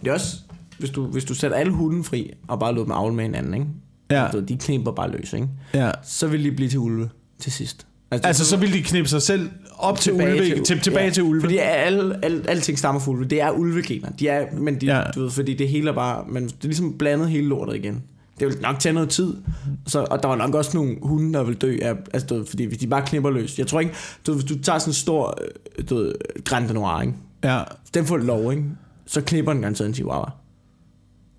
Det er også, hvis du, hvis du sætter alle hunden fri, og bare lod dem avle med hinanden, ikke? Ja. Ved, De kniber bare løs, ikke? Ja. Så vil de blive til ulve til sidst. Altså, så vil de knippe sig selv op til ulve, til, tilbage ja, til ulve. Fordi alle, alle, alting stammer fra ulve. Det er ulvegener. De er, men de, Ja. du ved, fordi det hele er bare, men det er ligesom blandet hele lortet igen. Det vil nok tage noget tid. Så, og der var nok også nogle hunde, der vil dø af, altså, du fordi hvis de bare knipper løs. Jeg tror ikke, du, hvis du tager sådan en stor, øh, du ved, Grand Noir, ikke? Ja. den får lov, ikke? så knipper den garanteret en chihuahua.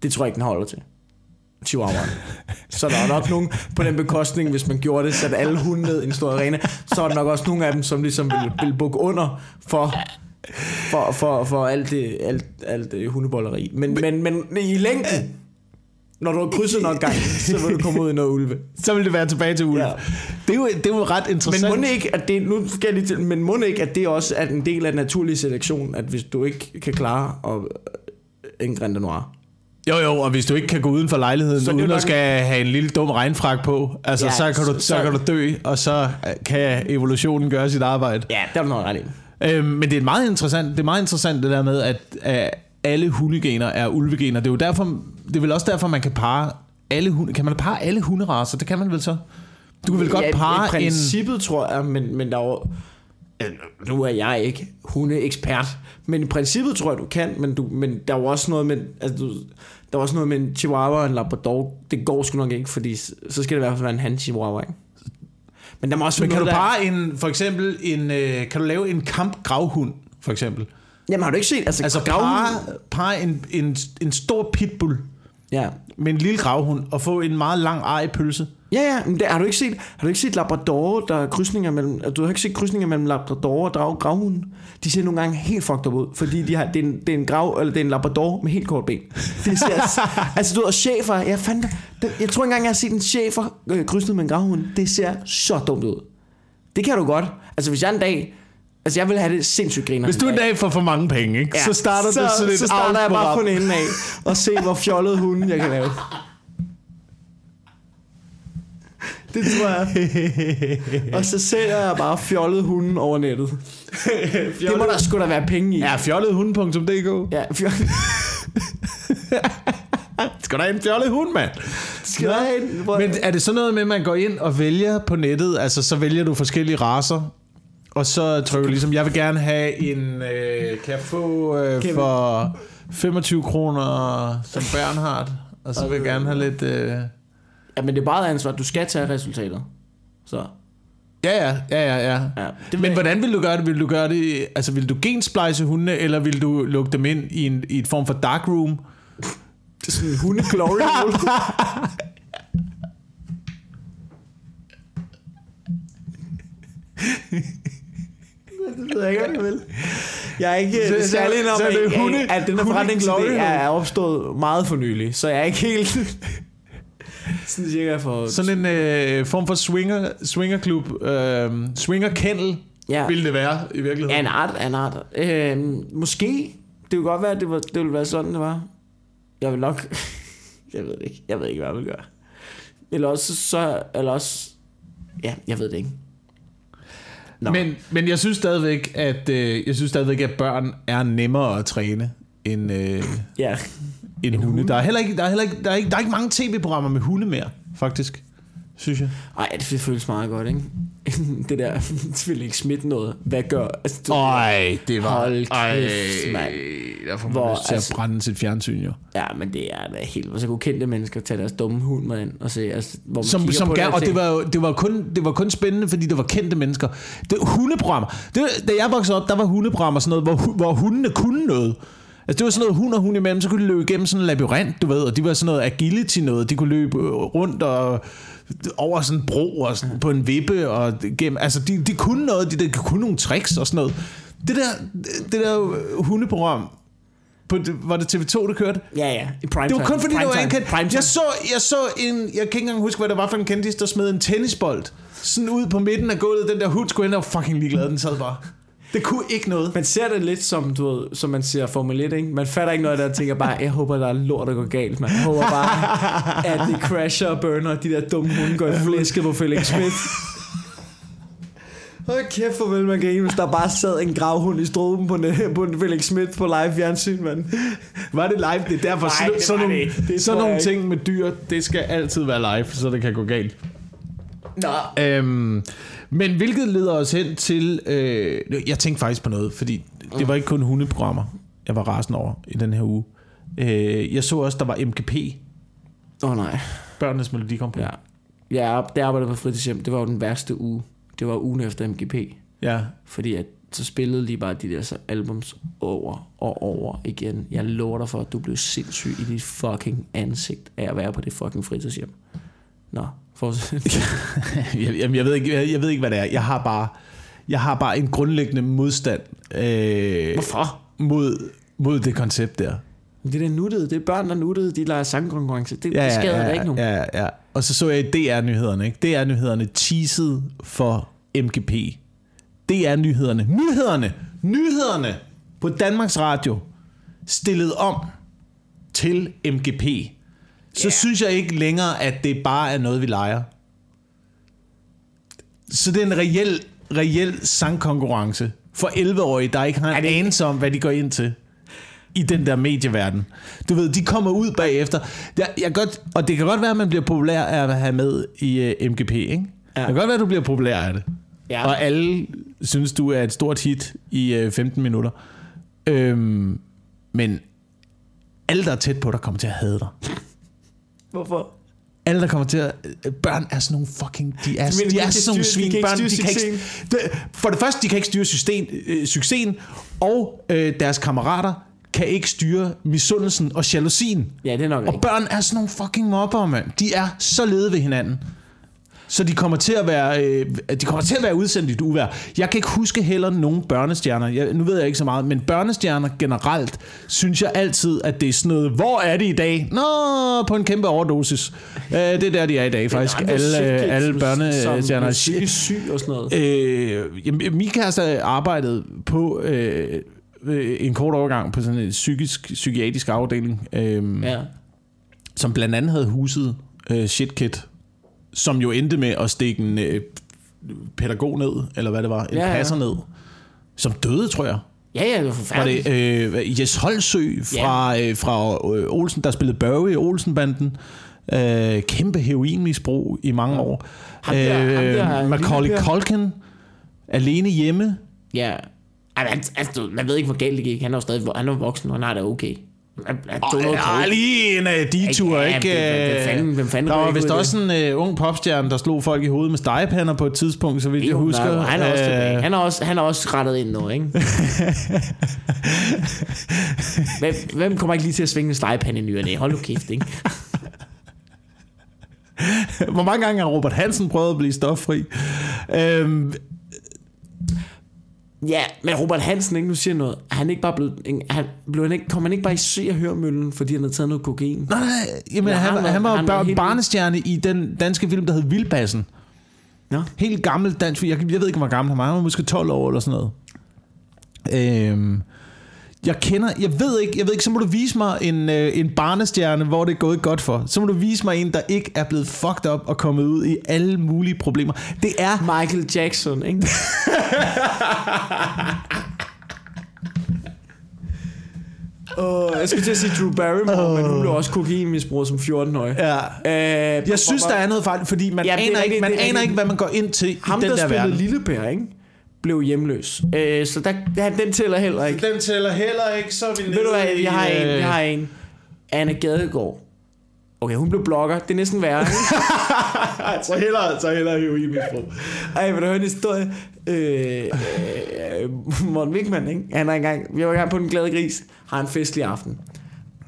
Det tror jeg ikke, den holder til. Chihuahuaen. Så der er nok nogen på den bekostning, hvis man gjorde det, satte alle hunde ned i en stor arena, så er der nok også nogle af dem, som ligesom vil, vil bukke under for, for, for, for alt det, alt, alt det hundebolleri. Men, men, men i længden, når du har krydset nok gang, så vil du komme ud i noget ulve. Så vil det være tilbage til ulve. Ja. Det, er jo, det er jo ret interessant. Men må ikke, at det, nu skal jeg lige til, men må ikke, at det også er en del af den naturlige selektion, at hvis du ikke kan klare og, en Grand Noir, Jo, jo, og hvis du ikke kan gå uden for lejligheden, Så det uden at skal have en lille dum regnfrak på, altså, Ja, så, kan du, så- så, kan du dø, og så kan evolutionen gøre sit arbejde. Ja, der er du nok ret i. Øhm, men det er meget interessant, det er meget interessant det der med, at, at alle hundegener er ulvegener. Det er jo derfor, det er vel også derfor, man kan parre alle hunde. Kan man parre alle hunderaser? Det kan man vel så? Du kan vel godt ja, parre I en... princippet, tror jeg, men, men der er jo... øh, Nu er jeg ikke hundeekspert, men i princippet tror jeg, du kan, men, du, men der er jo også noget med... Altså, du, der er også noget med en chihuahua og en labrador. Det går sgu nok ikke, fordi så skal det i hvert fald være en han chihuahua, ikke? Men der må også Men være kan du noget, der- en, for eksempel, en, øh, kan du lave en kampgravhund, for eksempel? Jamen har du ikke set... Altså, Altså grav- parre, parre en, en, en stor pitbull Ja, med en lille gravhund, og få en meget lang ej pølse. Ja, ja, men det, har du ikke set, har du ikke set Labrador, der er krydsninger mellem, altså, du har ikke set krydsninger mellem Labrador og drag, gravhunden? De ser nogle gange helt fucked up ud, fordi de har, det, er en, det er en grav, eller det er en Labrador med helt kort ben. Det ser, *laughs* altså du ved, og chefer, jeg fandt, det, jeg tror engang, jeg har set en chefer øh, krydset med en gravhund. Det ser så dumt ud. Det kan du godt. Altså hvis jeg en dag, altså jeg vil have det sindssygt griner. Hvis du en dag får for mange penge, ikke? Ja, så starter så, det sådan et så starter jeg bare på den ende af, og se hvor fjollet hunden jeg kan lave. Det tror jeg. Og så sælger jeg bare fjollet hunden over nettet. Det må der sgu da være penge i. Ja, fjollethunde.dk. Ja, fjollet. *laughs* Skal der en fjollet hund, mand? Skal der have en. Men er det sådan noget med, at man går ind og vælger på nettet, altså så vælger du forskellige raser, og så trykker du ligesom, jeg vil gerne have en, øh, kan jeg få øh, Kan for 25 kroner som Bernhard, og så vil jeg gerne have lidt... Øh, Ja, men det er bare ansvar. Du skal tage resultatet. Så. ja, ja, ja, ja, ja. Ja, det Men hvordan vil du gøre det? Vil du gøre det, altså vil du gensplice hundene, eller vil du lukke dem ind i en, i et form for dark room? Det er sådan en hunde glory *laughs* hole. Det ved jeg ikke, hvad jeg vil. Jeg er ikke Så- så, så- særlig om, så er det at, hunde- at den her forretningsidé er, er opstået meget for nylig. Så jeg er ikke helt... sådan cirka for... Sådan en øh, form for swinger, swingerklub, øh, swingerkendel, Ja. ja. vil det være i virkeligheden. En art, en art. Øhm, måske. Det kunne godt være, at det, var, det ville være sådan, det var. Jeg vil nok... *laughs* jeg ved ikke. Jeg ved ikke, hvad jeg vil gøre. Eller også så... Eller også... Ja, jeg ved det ikke. Nå. Men, men jeg synes stadigvæk, at øh, jeg synes stadigvæk, at børn er nemmere at træne end, øh, Ja. end hunde. Der er heller ikke, der er heller ikke, der er ikke, der er ikke mange tv-programmer med hunde mere, faktisk. Synes jeg. Ej, det føles meget godt, ikke? *laughs* det der, *laughs* det vil ikke smitte noget. Hvad gør... Altså, du, Ej, det var... Hold kæft, ej, mand. der får man Hvor, lyst til altså- at brænde sit fjernsyn, jo. Ja, men det er da helt... Hvor så kunne kendte mennesker tage deres dumme hund med ind og se, altså, hvor man Som, som på gerne, og og det var, jo- det, var kun, det var kun spændende, fordi det var kendte mennesker. Det, hundeprogrammer. Det, da jeg voksede op, der var hundeprogrammer sådan noget, hvor, hvor hundene kunne noget. Altså det var sådan noget hund og hund imellem, så kunne de løbe igennem sådan en labyrint, du ved, og de var sådan noget agility noget. De kunne løbe øh, rundt og over sådan en bro og sådan, på en vippe og gennem, altså de, de kunne noget, de, de kunne nogle tricks og sådan noget. Det der, det der hundeprogram, på, var det TV2, det kørte? Ja, ja. I prime Det var kun fordi, det var en kendt. Prime Jeg så, jeg så en, jeg kan ikke engang huske, hvad det var for en kendis, der smed en tennisbold sådan ud på midten af gulvet. Den der hund skulle ind og fucking ligeglad, den sad bare. Det kunne ikke noget. Man ser det lidt som, du ved, som man ser Formel 1, ikke? Man fatter ikke noget af det, og tænker bare, jeg håber, der er lort, der går galt. Man håber bare, at det crasher og burner, og de der dumme hunde går i flæsket på Felix Smith. Hold kæft, hvor vil man grine, hvis der bare sad en gravhund i struben på, en- på en Felix Smith på live fjernsyn, mand. Var det live? Det er derfor, Nej, sådan, det sådan nogle, det sådan nogle ting med dyr, det skal altid være live, så det kan gå galt. Nå. Øhm, men hvilket leder os hen til... Øh, jeg tænkte faktisk på noget, fordi det var ikke kun hundeprogrammer, jeg var rasende over i den her uge. Øh, jeg så også, der var MGP, Åh oh, nej. Børnenes Melodikompagni. Ja. Ja, det arbejdede på fritidshjem. Det var jo den værste uge. Det var ugen efter MGP. ja. Fordi at så spillede lige bare de der så albums over og over igen. Jeg lover dig for, at du blev sindssyg i dit fucking ansigt af at være på det fucking fritidshjem. Nå, *laughs* jeg, jamen, jeg, ved ikke, jeg, jeg ved ikke, hvad det er. Jeg har bare, jeg har bare en grundlæggende modstand øh, Hvorfor? mod, mod det koncept der. Det er da nuttet. Det er børn, der nuttede. De leger sangkonkurrence. Det, ja, det skader ja, da ikke nogen. Ja, ja, ja. Og så så jeg i DR-nyhederne. Ikke? DR-nyhederne teasede for MGP. DR-nyhederne. Nyhederne! Nyhederne på Danmarks Radio stillede om til MGP. Så Ja. synes jeg ikke længere, at det bare er noget, vi leger. Så det er en reel, reel sangkonkurrence for 11-årige, der ikke har en ikke- anelse om, hvad de går ind til i den der medieverden. Du ved, de kommer ud bagefter. Jeg, jeg godt, og det kan godt være, at man bliver populær af at have med i uh, MGP, ikke? Ja. Det kan godt være, at du bliver populær af det. Ja. Og alle synes, du er et stort hit i uh, 15 minutter. Øhm, men alle, der er tæt på dig, kommer til at hade dig. Hvorfor? Alle, der kommer til at... øh, Børn er sådan nogle fucking... De er, mener, de de er sådan nogle de svin. kan ikke Børn, de kan ikke, det, for det første, de kan ikke styre system, øh, succesen, og øh, deres kammerater kan ikke styre misundelsen og jalousien. Ja, det er nok Og rigtigt. børn er sådan nogle fucking mobber, mand. De er så lede ved hinanden. Så de kommer til at være, øh, de kommer til at være udsendt i et uvær. Jeg kan ikke huske heller nogen børnestjerner. Jeg, nu ved jeg ikke så meget, men børnestjerner generelt, synes jeg altid, at det er sådan noget, hvor er de i dag? Nå, på en kæmpe overdosis. Øh, det er der, de er i dag, faktisk. andre Alle, øh, alle børnestjerner. Er syg og sådan noget. Øh, jamen, min kæreste arbejdede på øh, øh, en kort overgang på sådan en psykisk, psykiatrisk afdeling, øh. Ja. som blandt andet havde huset øh, Shitkit, som jo endte med at stikke en øh, pædagog ned, eller hvad det var, en Ja, ja, ja. passer ned, som døde, tror jeg. Ja, ja, det var Var forfærdeligt. det øh, Jes Holsø fra, øh, fra øh, Olsen, der spillede Børge i Olsenbanden. Øh, kæmpe heroinmisbrug i mange år. Ham der- ham der øh, Macaulay. Culkin, alene hjemme. Ja. Men, altså, man ved ikke, hvor galt det gik. Han er jo stadig han er voksen, og han har det okay. Noget Ja, coke. lige en uh, detur, Ja, ikke? hvem- fanden- hvem fanden der var vist af også en uh, ung popstjerne, der slog folk i hovedet med stegepander på et tidspunkt, så vidt jeg husker. Han er, også Øh, tilbage. han, er også, han er også rettet ind nu, ikke? *laughs* hvem, hvem kommer ikke lige til at svinge en stegepande i ny og næ? Hold nu kæft, ikke? Hvor mange gange har Robert Hansen prøvet at blive stoffri? Øhm, Ja, men Robert Hansen, ikke, nu siger noget. Er han ikke bare blevet, han, blev han ikke, kom han ikke bare i se og høre møllen, fordi han havde taget noget kokain? nej, nej, jamen, Ja, han, han var- han var han var helt- barnestjerne i den danske film, der hed Vildbassen. Nå. Helt gammel dansk film. Jeg, jeg ved ikke, hvor gammel han var. Han var måske 12 år eller sådan noget. Øhm, jeg kender, jeg ved ikke, jeg ved ikke, så må du vise mig en, øh, en barnestjerne, hvor det er gået godt for. Så må du vise mig en, der ikke er blevet fucked up og kommet ud i alle mulige problemer. Det er Michael Jackson, ikke? *laughs* Oh, jeg skulle til at sige Drew Barrymore, oh. men hun blev også kokainmisbruger som 14-årig. Ja. Øh, Jeg synes, der er noget fejl, fordi man, Ja, det er aner, ikke, man det er aner ikke, hvad man går ind til Ham, i den der, der, spillede verden. Lille Per, ikke? Blev hjemløs. Øh, så der, ja, den tæller heller ikke. Den tæller heller ikke, så er vi Ved du hvad, jeg har en, øh, jeg har en. Anna Gadegaard. Okay, hun blev blogger. Det er næsten værre. *laughs* så heller, så heller heroinmisbrug. Ej, vil du høre en historie? Øh, øh, Morten Wigman, ikke? Han er engang, vi var engang på den glade gris, har en festlig aften.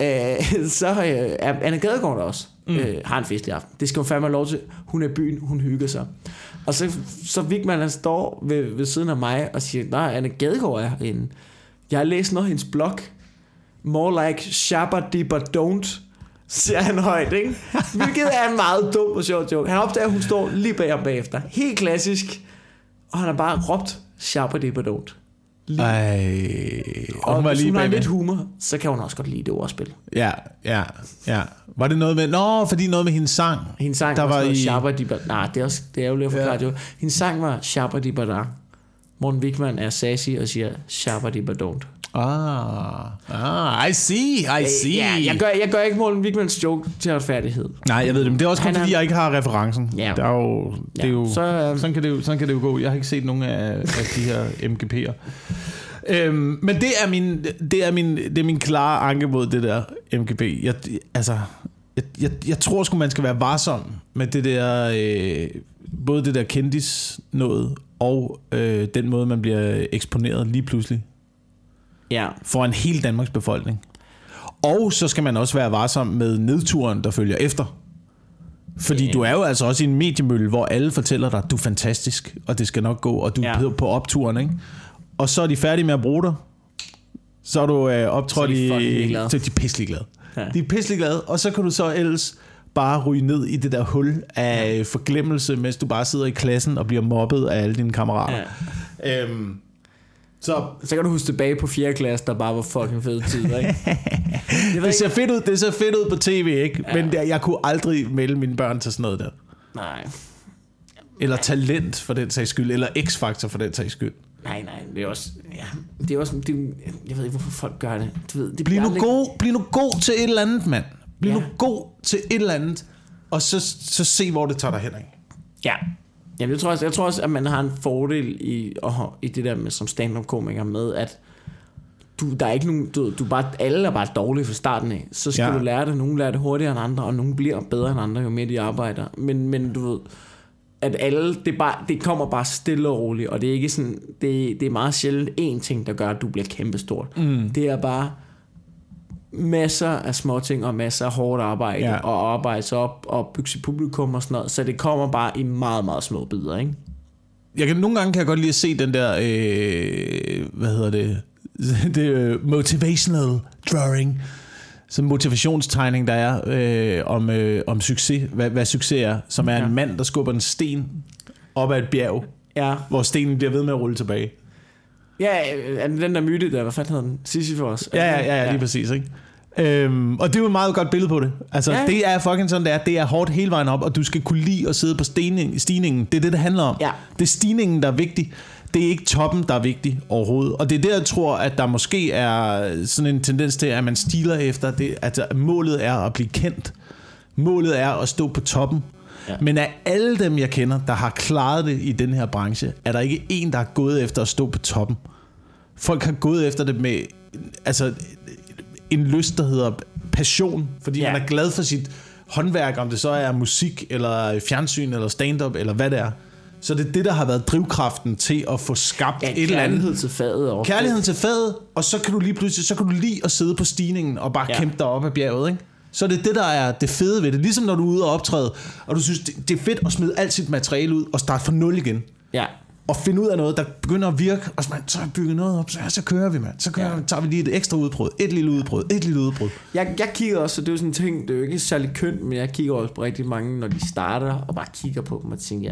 Øh, *laughs* så øh, er Anna Gadegaard der også. Mm. Øh, har en festlig aften. Det skal hun fandme have lov til. Hun er i byen, hun hygger sig. Og så, så Vigman, han altså står ved, ved siden af mig og siger, nej, Anne Gadegaard er herinde. Jeg har læst noget af hendes blog. More like Shabba Dibba Don't siger han højt, ikke? Hvilket er en meget dum og sjov joke. Han opdager, at hun står lige bag ham bagefter. Helt klassisk. Og han har bare råbt Shabba Dibba Don't. Ej, Og hun var hvis lige hun har lidt humor, så kan hun også godt lide det ordspil. Ja, ja, ja. Var det noget med... Nå, fordi noget med hendes sang. Hendes sang Der var, var i... Dibba... Nej, det er, også, det er jo lige at forklare ja. jo. Hendes sang var Shabba Dibba Da. Morten Wigman er sassy og siger Shabba Dibba Don't. Ah, ah, I see, I see. Ja, jeg gør, jeg gør ikke Morten Wigmans joke til retfærdighed. Nej, jeg ved det, men det er også kun er- fordi, jeg ikke har referencen. Ja. Der er jo, det er jo, så, øh, sådan, kan det jo, sådan kan det jo gå. Jeg har ikke set nogen af, af de her MGP'er. Øhm, men det er, min, det, er min, det er min klare anke mod det der MGP. Jeg, altså, jeg, jeg, jeg tror sgu, man skal være varsom med det der, øh, både det der kendis noget, og øh, den måde, man bliver eksponeret lige pludselig Ja. for en hel Danmarks befolkning. Og så skal man også være varsom med nedturen, der følger efter. Fordi Ja. du er jo altså også i en mediemølle, hvor alle fortæller dig, du er fantastisk, og det skal nok gå, og du Ja. er på- på opturen, ikke? Og så er de færdige med at bruge dig. Så er du øh, optrådt i... Så er de pisselig glade. Ja. De er pisselig glade, og så kan du så ellers bare ryge ned i det der hul af forglemmelse, mens du bare sidder i klassen og bliver mobbet af alle dine kammerater. ja. Øhm, så Så kan du huske tilbage på 4. klasse, der bare var fucking fede tider, ikke? *laughs* Jeg ved Det ser ikke. fedt ud, det ser fedt ud på tv, ikke? Ja. Men der, jeg kunne aldrig melde mine børn til sådan noget der. Nej. Eller talent for den sags skyld, eller x-faktor for den sags skyld. Nej, nej, det er også... Ja, det er også... Det, jeg ved ikke, hvorfor folk gør det. Du ved, det Bliv nu, aldrig- god, bliv nu god til et eller andet, mand. Bliv Ja. nu god til et eller andet, og så, så se, hvor det tager dig hen. Ikke? Ja. Jamen, jeg tror, også, jeg tror også, at man har en fordel i, ha- i det der med som stand-up-komiker med, at du, der er ikke nogen, du, du bare, alle er bare dårlige fra starten af. Så skal Ja. du lære det. Nogle lærer det hurtigere end andre, og nogle bliver bedre end andre, jo mere de arbejder. Men, men du ved, at alle, det, bare, det kommer bare stille og roligt, og det er ikke sådan, det, det er meget sjældent én ting, der gør, at du bliver kæmpestort. Mm. Det er bare masser af små ting og masser af hårdt arbejde Ja. og arbejde sig op og bygge sit publikum og sådan noget. Så det kommer bare i meget, meget små bidder, ikke? Jeg kan, nogle gange kan jeg godt lide at se den der, øh, hvad hedder det, *laughs* det øh, motivational drawing, som motivationstegning, der er øh, om, øh, om succes, hvad, hvad succes er, som er Ja. en mand, der skubber en sten op ad et bjerg, Ja, hvor stenen bliver ved med at rulle tilbage. Ja øh, den der myte der, hvad fanden hedder den? Sisyphos? Ja, ja, ja, ja lige præcis, ikke? Øhm, og det er jo et meget godt billede på det. Altså, Ja. ja. det er fucking sådan, det er. Det er hårdt hele vejen op, og du skal kunne lide at sidde på stening, stigningen. Det er det, det handler om. Ja. Det er stigningen, der er vigtig. Det er ikke toppen, der er vigtig overhovedet. Og det er der, jeg tror, at der måske er sådan en tendens til, at man stiler efter det. At målet er at blive kendt. Målet er at stå på toppen. Ja. Men af alle dem, jeg kender, der har klaret det i den her branche, er der ikke en, der har gået efter at stå på toppen. Folk har gået efter det med altså, en lyst, der hedder passion, fordi Ja. man er glad for sit håndværk, om det så er musik, eller fjernsyn, eller stand-up, eller hvad det er. Så det er det, der har været drivkraften til at få skabt Ja, et eller andet. kærlighed til faget. Og Kærligheden til fadet, og så kan du lige pludselig, så kan du lige at sidde på stigningen og bare ja. kæmpe dig op ad bjerget, ikke? Så er det det, der er det fede ved det. Ligesom når du er ude og optræde, og du synes, det, det er fedt at smide alt sit materiale ud og starte fra nul igen. Ja, Og finde ud af noget, der begynder at virke, og så, man, så bygget noget op, så, ja, så kører vi, mand. Så kører, Ja. tager vi lige et ekstra udbrud, et lille udbrud, et lille udbrud. jeg, jeg kigger også, og det er jo sådan en ting, det er jo ikke særlig kønt, men jeg kigger også på rigtig mange, når de starter, og bare kigger på dem og tænker,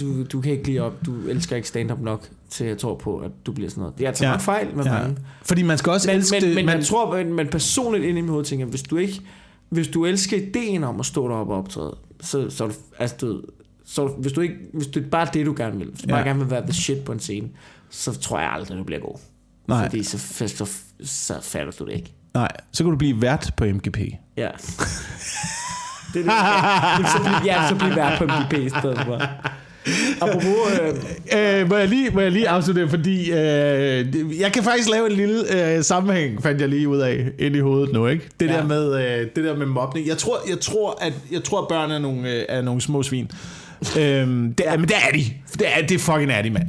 du, du kan ikke lige op, du elsker ikke stand-up nok, til jeg tror på, at du bliver sådan noget. Det er altså ja. Nok fejl med Ja. mange. Fordi man skal også Men, elske men, det. men man, jeg tror, men, men personligt inde i mit hoved tænker, jeg, hvis du ikke, hvis du elsker ideen om at stå deroppe og optræde, så, så er du, altså du, så hvis du ikke, hvis det er bare det, du gerne vil, hvis du. Ja. bare gerne vil være the shit på en scene, så tror jeg aldrig, du bliver god. nej, Fordi så, så, så, så fatter du det ikke. nej, så kan du blive vært på MGP. Ja. *laughs* det er det, så bliver, ja, så bliver vært på MGP i stedet for. Apropos, øh, Øh, må, jeg lige, må jeg lige afslutte, fordi øh, jeg kan faktisk lave en lille øh, sammenhæng, fandt jeg lige ud af, ind i hovedet nu, ikke? Det, ja. der, med, øh, det der med mobning. Jeg tror, jeg tror, at, jeg tror, at børn er nogle, øh, er nogle små svin. *laughs* øhm, det er, men det er de. Det er, det fucking er de, mand.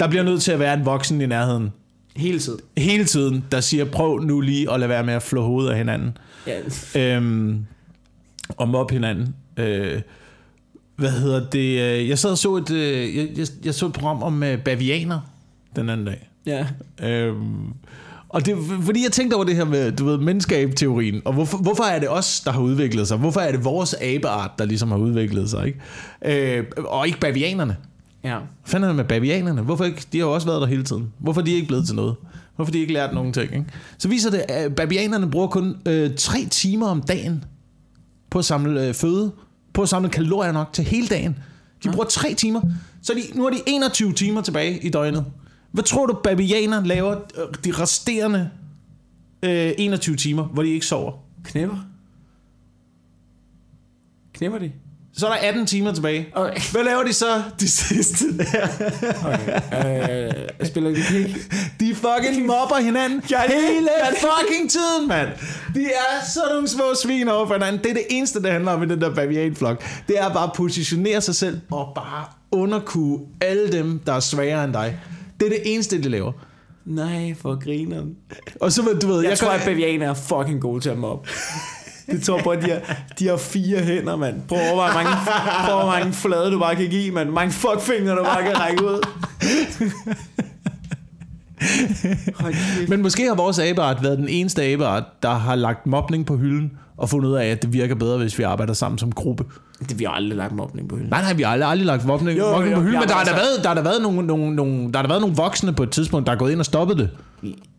Der bliver nødt til at være en voksen i nærheden. hele tiden. Hele tiden, der siger, prøv nu lige at lade være med at flå hovedet af hinanden. Ja. øhm, og mobbe hinanden. Øh, hvad hedder det? øh, Jeg sad og så et, øh, jeg, jeg, jeg så et program om øh, bavianer den anden dag. ja. Øhm, og det, fordi jeg tænkte over det her med, du ved, menneskeabe-teorien, og hvorfor, hvorfor er det os, der har udviklet sig? Hvorfor er det vores abeart, der ligesom har udviklet sig, ikke? Øh, og ikke bavianerne. Ja. Hvad fanden er det med bavianerne? Hvorfor ikke? De har jo også været der hele tiden. Hvorfor er de ikke blevet til noget? Hvorfor de ikke lært nogen ting? Ikke? Så viser det, at bavianerne bruger kun øh, tre timer om dagen på at samle øh, føde, på at samle kalorier nok til hele dagen. De bruger tre timer. Så de, nu har de 21 timer tilbage i døgnet. Hvad tror du, babianer laver øh, de resterende øh, 21 timer, hvor de ikke sover? Knæpper. Knæpper de? Så er der 18 timer tilbage. Okay. Hvad laver de så de sidste der? okay. Øh, spiller de pik? De fucking mobber hinanden hele fucking tiden, mand. De er sådan nogle små svin over for hinanden. Det er det eneste, det handler om i den der bavianflok. Det er bare at positionere sig selv og bare underkue alle dem, der er svagere end dig. Det er det eneste, de laver. Nej, for grineren. Og så, du ved, Jeg, jeg jeg tror, kan- at bavianer er fucking gode til at mobbe. Det tror på, at de har, de har fire hænder, mand. Prøv at overveje, mange, prøv at mange flade du bare kan give, mand. Mange fuckfingre du bare kan række ud. Men måske har vores abeart været den eneste abeart, der har lagt mobning på hylden og fundet ud af, at det virker bedre, hvis vi arbejder sammen som gruppe. Det, vi har aldrig lagt mobning på hylden. Nej, nej, vi har aldrig, aldrig lagt mobning, Jo, mobning jo, på hylden, men der har, altså- der, været, der, har der, været nogle, nogle, nogle, der har der været nogle voksne på et tidspunkt, der er gået ind og stoppet det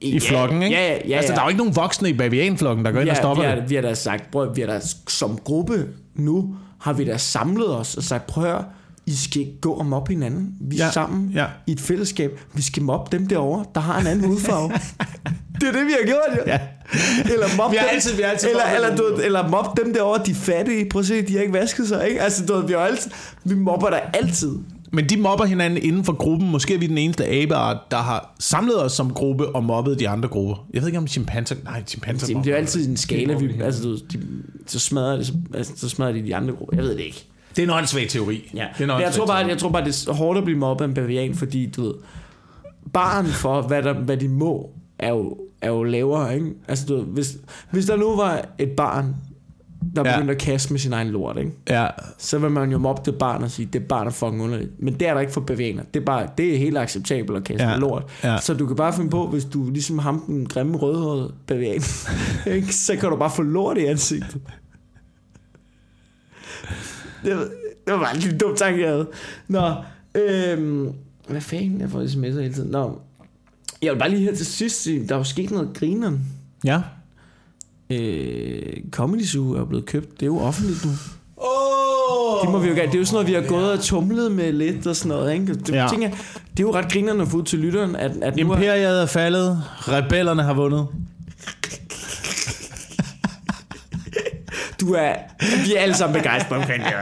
i flokken, ikke? Ja, ja, ja. Altså, ja. der er jo ikke nogen voksne i bavianflokken, der går ind vi og stopper vi har, det. vi har da sagt, prøv, vi har da som gruppe nu, har vi da samlet os og sagt, prøv at I skal ikke gå og mobbe hinanden. Vi er Ja, ja, sammen ja. i et fællesskab. Vi skal mobbe dem derovre, der har en anden hudfarve. *laughs* det er det, vi har gjort, jo. Ja. Eller mob Vi har dem, altid- vi har altid eller, eller, du, ved, eller mob dem derovre, de er fattige. Prøv at se, de har ikke vasket sig, ikke? Altså, du, ved, vi, har altid, vi mobber der altid. Men de mobber hinanden inden for gruppen. Måske er vi den eneste abeart, der har samlet os som gruppe og mobbet de andre grupper. Jeg ved ikke om chimpanser... Nej, chimpanser Det, mobber. det er jo altid en skala, vi, altså, du, de, så, smadrer det, så, altså, så smadrer de de andre grupper. Jeg ved det ikke. Det er en åndssvag teori. Ja. Det er en Men jeg tror, bare, teori. jeg tror bare, det er hårdt at blive mobbet af en bavian, fordi du ved, barn for, hvad, der, hvad de må, er jo, er jo lavere, ikke? Altså, du ved, hvis, hvis der nu var et barn, der Ja. begyndte at kaste med sin egen lort, ikke? Ja, så vil man jo mobbe det barn og sige, det barn er fucking underligt. Men det er der ikke for bavianer. Det er, bare, det er helt acceptabelt at kaste Ja. med lort. Ja. Så du kan bare finde på, hvis du ligesom ham, den grimme rødhårede bavian, *laughs* ikke? så kan du bare få lort i ansigtet. Det, var- det var bare en lille dum tanke, jeg havde. Nå, øhm, hvad fanden, jeg får sms'er hele tiden. Nå, jeg vil bare lige her til sidst sige, der er jo sket noget grineren. ja. Øh, Comedy Zoo er blevet købt. Det er jo offentligt nu. Oh! Det må vi jo gøre. Det er jo sådan noget, vi har gået og tumlet med lidt og sådan noget. Ikke? Det, Ja. tænker, det er jo ret grinerende at få ud til lytteren, at, at nu er, Imperiet er faldet. Rebellerne har vundet. du er, vi er alle sammen begejstrede omkring det.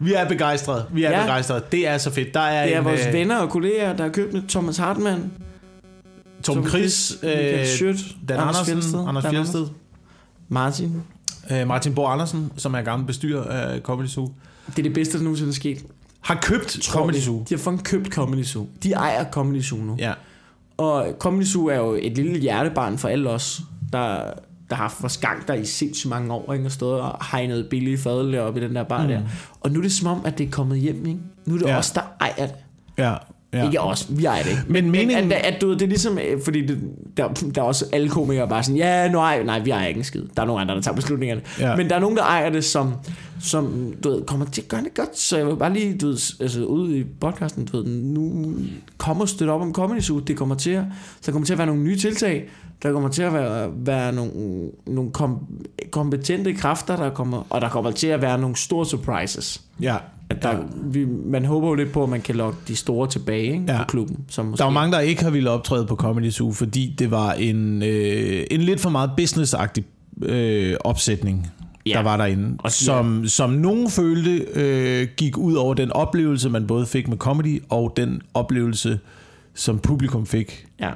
Vi er begejstrede. Vi er ja. Begejstrede. Det er så fedt. Der er, Det er en, vores øh, venner og kolleger, der har købt det. Thomas Hartmann, Tom Tom Chris, øh, Dan Anders Andersen, Anders Dan Fjeldsted, Martin. øh, Martin Bo Andersen, som er gammel bestyrer af Comedy Zoo, Det er det bedste, der nogensinde er sket. har købt Tror Comedy. Zoo. De har fucking købt Comedy Zoo. De ejer Comedy Zoo nu. Ja. Og Comedy Zoo er jo et lille hjertebarn for alle os, der, der har haft vores gang der i sindssygt mange år, ikke? og stået og hegnet billige fadøl op i den der bar mm. der. Og nu er det som om, at det er kommet hjem, ikke? Nu er det ja. os, der ejer det. Ja. Ja. Ikke os, vi ejer det ikke. Men meningen- At, at, at, du det er ligesom, øh, fordi det, der, der er også alle komikere bare sådan, ja, nu ejer, nej, vi ejer ikke en skid. Der er nogle andre, der tager beslutningerne. Ja. Men der er nogen, der ejer det, som, som du ved, kommer til at gøre det godt. Så jeg vil bare lige, du ved, altså ude i podcasten, du ved, nu kommer støtte op om Comedy Zoo. Det kommer til at, så kommer til at være nogle nye tiltag. Der kommer til at være, være nogle, nogle kom, kompetente kræfter, der kommer, og der kommer til at være nogle store surprises. ja. At der, vi, man håber jo lidt på, at man kan lokke de store tilbage ikke, Ja. ja. på klubben. Som måske, Der var mange, der ikke har ville optræde på Comedy Zoo, fordi det var en, øh, en lidt for meget businessagtig øh, opsætning, ja. Ja. der var derinde, Og som, som nogen følte øh, gik ud over den oplevelse, man både fik med comedy, og den oplevelse, som publikum fik, Ja.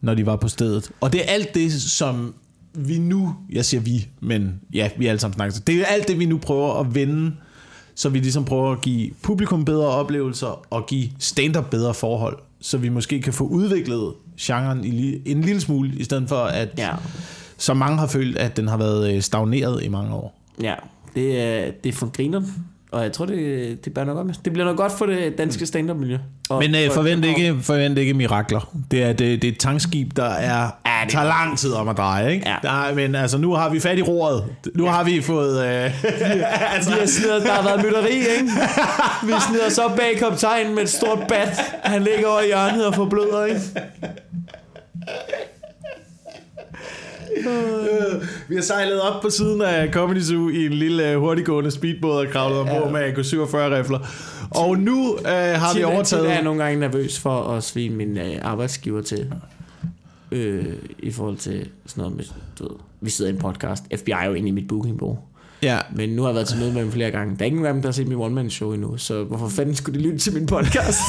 når de var på stedet. Og det er alt det, som vi nu, jeg siger vi, men ja, vi alle sammen snakker, det er alt det, vi nu prøver at vende, så vi ligesom prøver at give publikum bedre oplevelser, og give stand-up bedre forhold, så vi måske kan få udviklet genren i en lille smule, i stedet for at, Ja. så mange har følt, at den har været øh, stagneret i mange år. ja. Det, er, det er for griner. Og jeg tror, det, det, bliver nok med. det bliver nok godt for det danske stand-up-miljø. Og Men øh, for- forvent, ikke, forvent ikke mirakler. Det er, det, det er et tankskib, der er, Ja, det- tager lang tid om at dreje. Ikke? Ja. Der, men altså, nu har vi fat i roret. Nu ja. har vi fået... Øh, *laughs* altså, Vi har snedet, der har været mytteri, ikke? Vi snider så bag kaptajnen med et stort bat. Han ligger over i hjørnet og forbløder, ikke? Øh, Vi har sejlet op på siden af Comedy Zoo i en lille øh, hurtiggående speedbåd og kravlet ombord med AK-47-rifler. Og nu øh, har vi Tit- overtaget... er jeg nogle gange nervøs for at svine min øh, arbejdsgiver til. Øh, I forhold til sådan noget med, du ved, vi sidder i en podcast. FBI er jo inde i mit bookingbureau. Ja, Men nu har jeg været til møde med dem flere gange. Der er ingen af dem, der har set min one-man-show endnu, så hvorfor fanden skulle de lytte til min podcast? *laughs*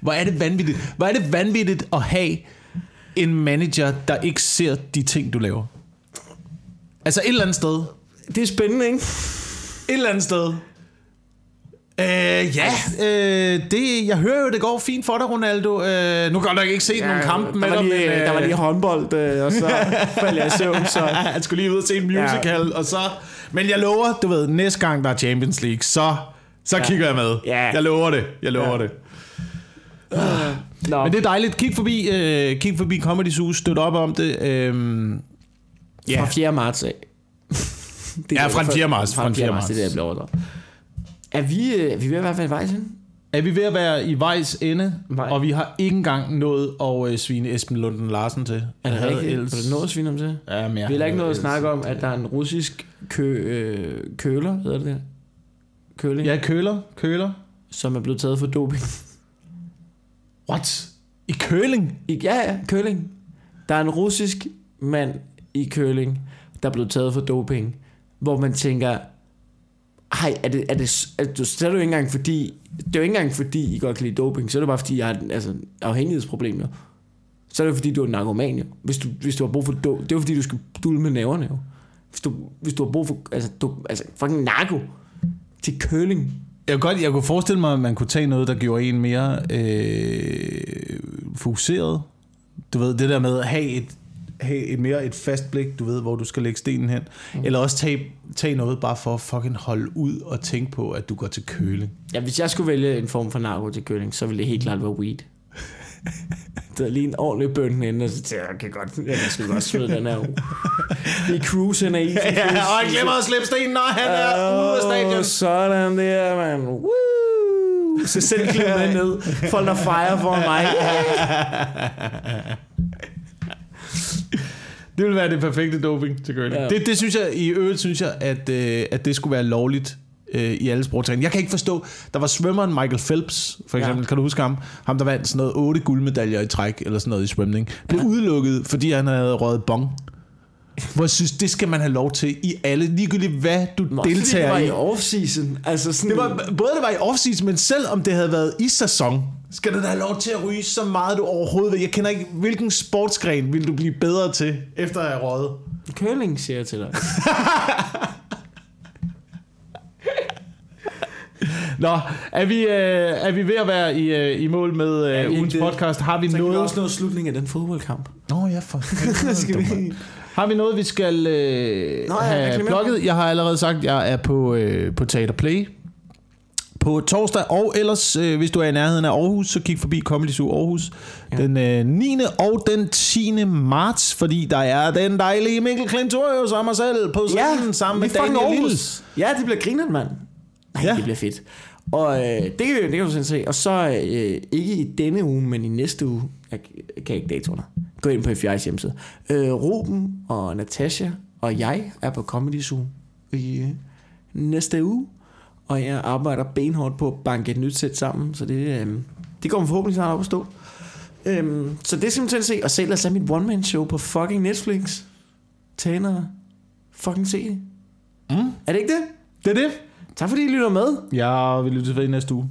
hvor er det vanvittigt. Hvor er det vanvittigt at have en manager, der ikke ser de ting, du laver. Altså et eller andet sted. det er spændende, ikke? Et eller andet sted. Øh, ja, øh, det, jeg hører jo, det går fint for dig, Ronaldo. Øh, nu kan jeg nok ikke se ja, nogle kampe med der var, dig, lige, men, øh, der var lige håndbold, øh, og så faldt jeg i søvn, så... *laughs* han skulle lige ud og se en musical, ja. og så... Men jeg lover, du ved, næste gang der er Champions League, så, så ja. kigger jeg med. Ja. Jeg lover det, jeg lover ja. det. Nå, Men det er dejligt. Kig forbi, øh, kig forbi Comedy Zoo, støt op om det. Øh, *laughs* ja. fra 4. marts af. det Ja, er fra den 4. marts, Fra den 4. marts, det er det, jeg bliver. Er vi, øh, er vi ved at være ved vejs hen? Er vi ved at være i vejs ende, Nej. og vi har ikke engang nået at øh, svine Esben Lunden Larsen til. Er det rigtigt? ellers- Er det noget at svine om til? Ja, men jeg Vi har ikke noget at snakke om, at der er en russisk kø, øh, køler, hedder det der? Køling, Ja, køler, køler. som er blevet taget for doping. What? I køling? I, ja, ja, køling. Der er en russisk mand i køling, der er blevet taget for doping, hvor man tænker, hej, er det, er det, er det, så er det jo ikke engang fordi, det er jo ikke engang fordi, I godt kan lide doping, så er det bare fordi, jeg har et, altså, afhængighedsproblem jo. Så er det fordi, du er narkoman jo. Hvis du, hvis du har brug for do, det er jo fordi, du skal dulme med næverne jo. Hvis du, hvis du har brug for, altså, du, altså fucking narko til køling. Jeg kunne, godt, jeg kunne forestille mig, at man kunne tage noget, der gjorde en mere øh, fokuseret. Du ved, det der med at have et, have et mere et fast blik, du ved, hvor du skal lægge stenen hen. Mm. Eller også tage, tage noget bare for at fucking holde ud og tænke på, at du går til køling. Ja, hvis jeg skulle vælge en form for narko til køling, så ville det helt klart være weed. Det er lige en ordentlig bøn inden, og så tænker jeg, jeg kan godt, jeg sgu godt smide den her. Vi cruisen er i. Ja, og han glemmer at slippe stenen, når han er ude af stadion. Sådan der, man. Woo! Så selv med ned. Folk der fejrer for mig. *laughs* Det vil være det perfekte doping til curling. Ja. Det, det synes jeg, i øvrigt synes jeg, at, øh, at det skulle være lovligt øh, i alle sportsgrene. Jeg kan ikke forstå, der var svømmeren Michael Phelps, for eksempel, Ja. kan du huske ham? Ham, der vandt sådan noget otte guldmedaljer i træk, eller sådan noget i svømning. Blev ja. udelukket, fordi han havde røget bong. Hvor jeg synes, det skal man have lov til i alle, ligegyldigt hvad du Nå, fordi det deltager var i. i off-season. Altså sådan, Det var, både det var i off men selv om det havde været i sæson, skal du da have lov til at ryge så meget du overhovedet vil. Jeg kender ikke, hvilken sportsgren vil du blive bedre til, efter at have røget? Curling, siger jeg til dig. *laughs* *laughs* Nå, er vi, øh, er vi ved at være i, øh, i mål med øh, ugens det? podcast? Har vi Så kan vi noget... også nå slutningen af den fodboldkamp. Nå ja, for *laughs* Skal vi... Har vi noget, vi skal øh, Nå, ja, have plukket? Jeg har allerede sagt, at jeg er på, øh, på Teater Play på torsdag, og ellers, øh, hvis du er i nærheden af Aarhus, så kig forbi Comedy Zoo Aarhus Ja. ja. den øh, 9. og den 10. marts, fordi der er den dejlige Mikkel Klintorius og mig selv på scenen sammen med Daniel Lille. Aarhus. Ja, det bliver grinet, mand. Nej, ja. Ja. det bliver fedt. Og øh, det, kan, det kan du sådan se. Og så øh, ikke i denne uge, men i næste uge. Jeg kan ikke datoerne. Gå ind på FI's hjemmeside. Øh, Ruben og Natasha og jeg er på Comedy Zoo i øh, næste uge. Og jeg arbejder benhårdt på at banke et nyt sæt sammen. Så det, øh, det kommer forhåbentlig snart op at stå. Øhm, så det er simpelthen at se. Og lad os have mit one-man-show på fucking Netflix. Og fucking se det. Mm. Er det ikke det? Det er det. Tak fordi I lytter med. Jeg vil lytte ved i næste uge.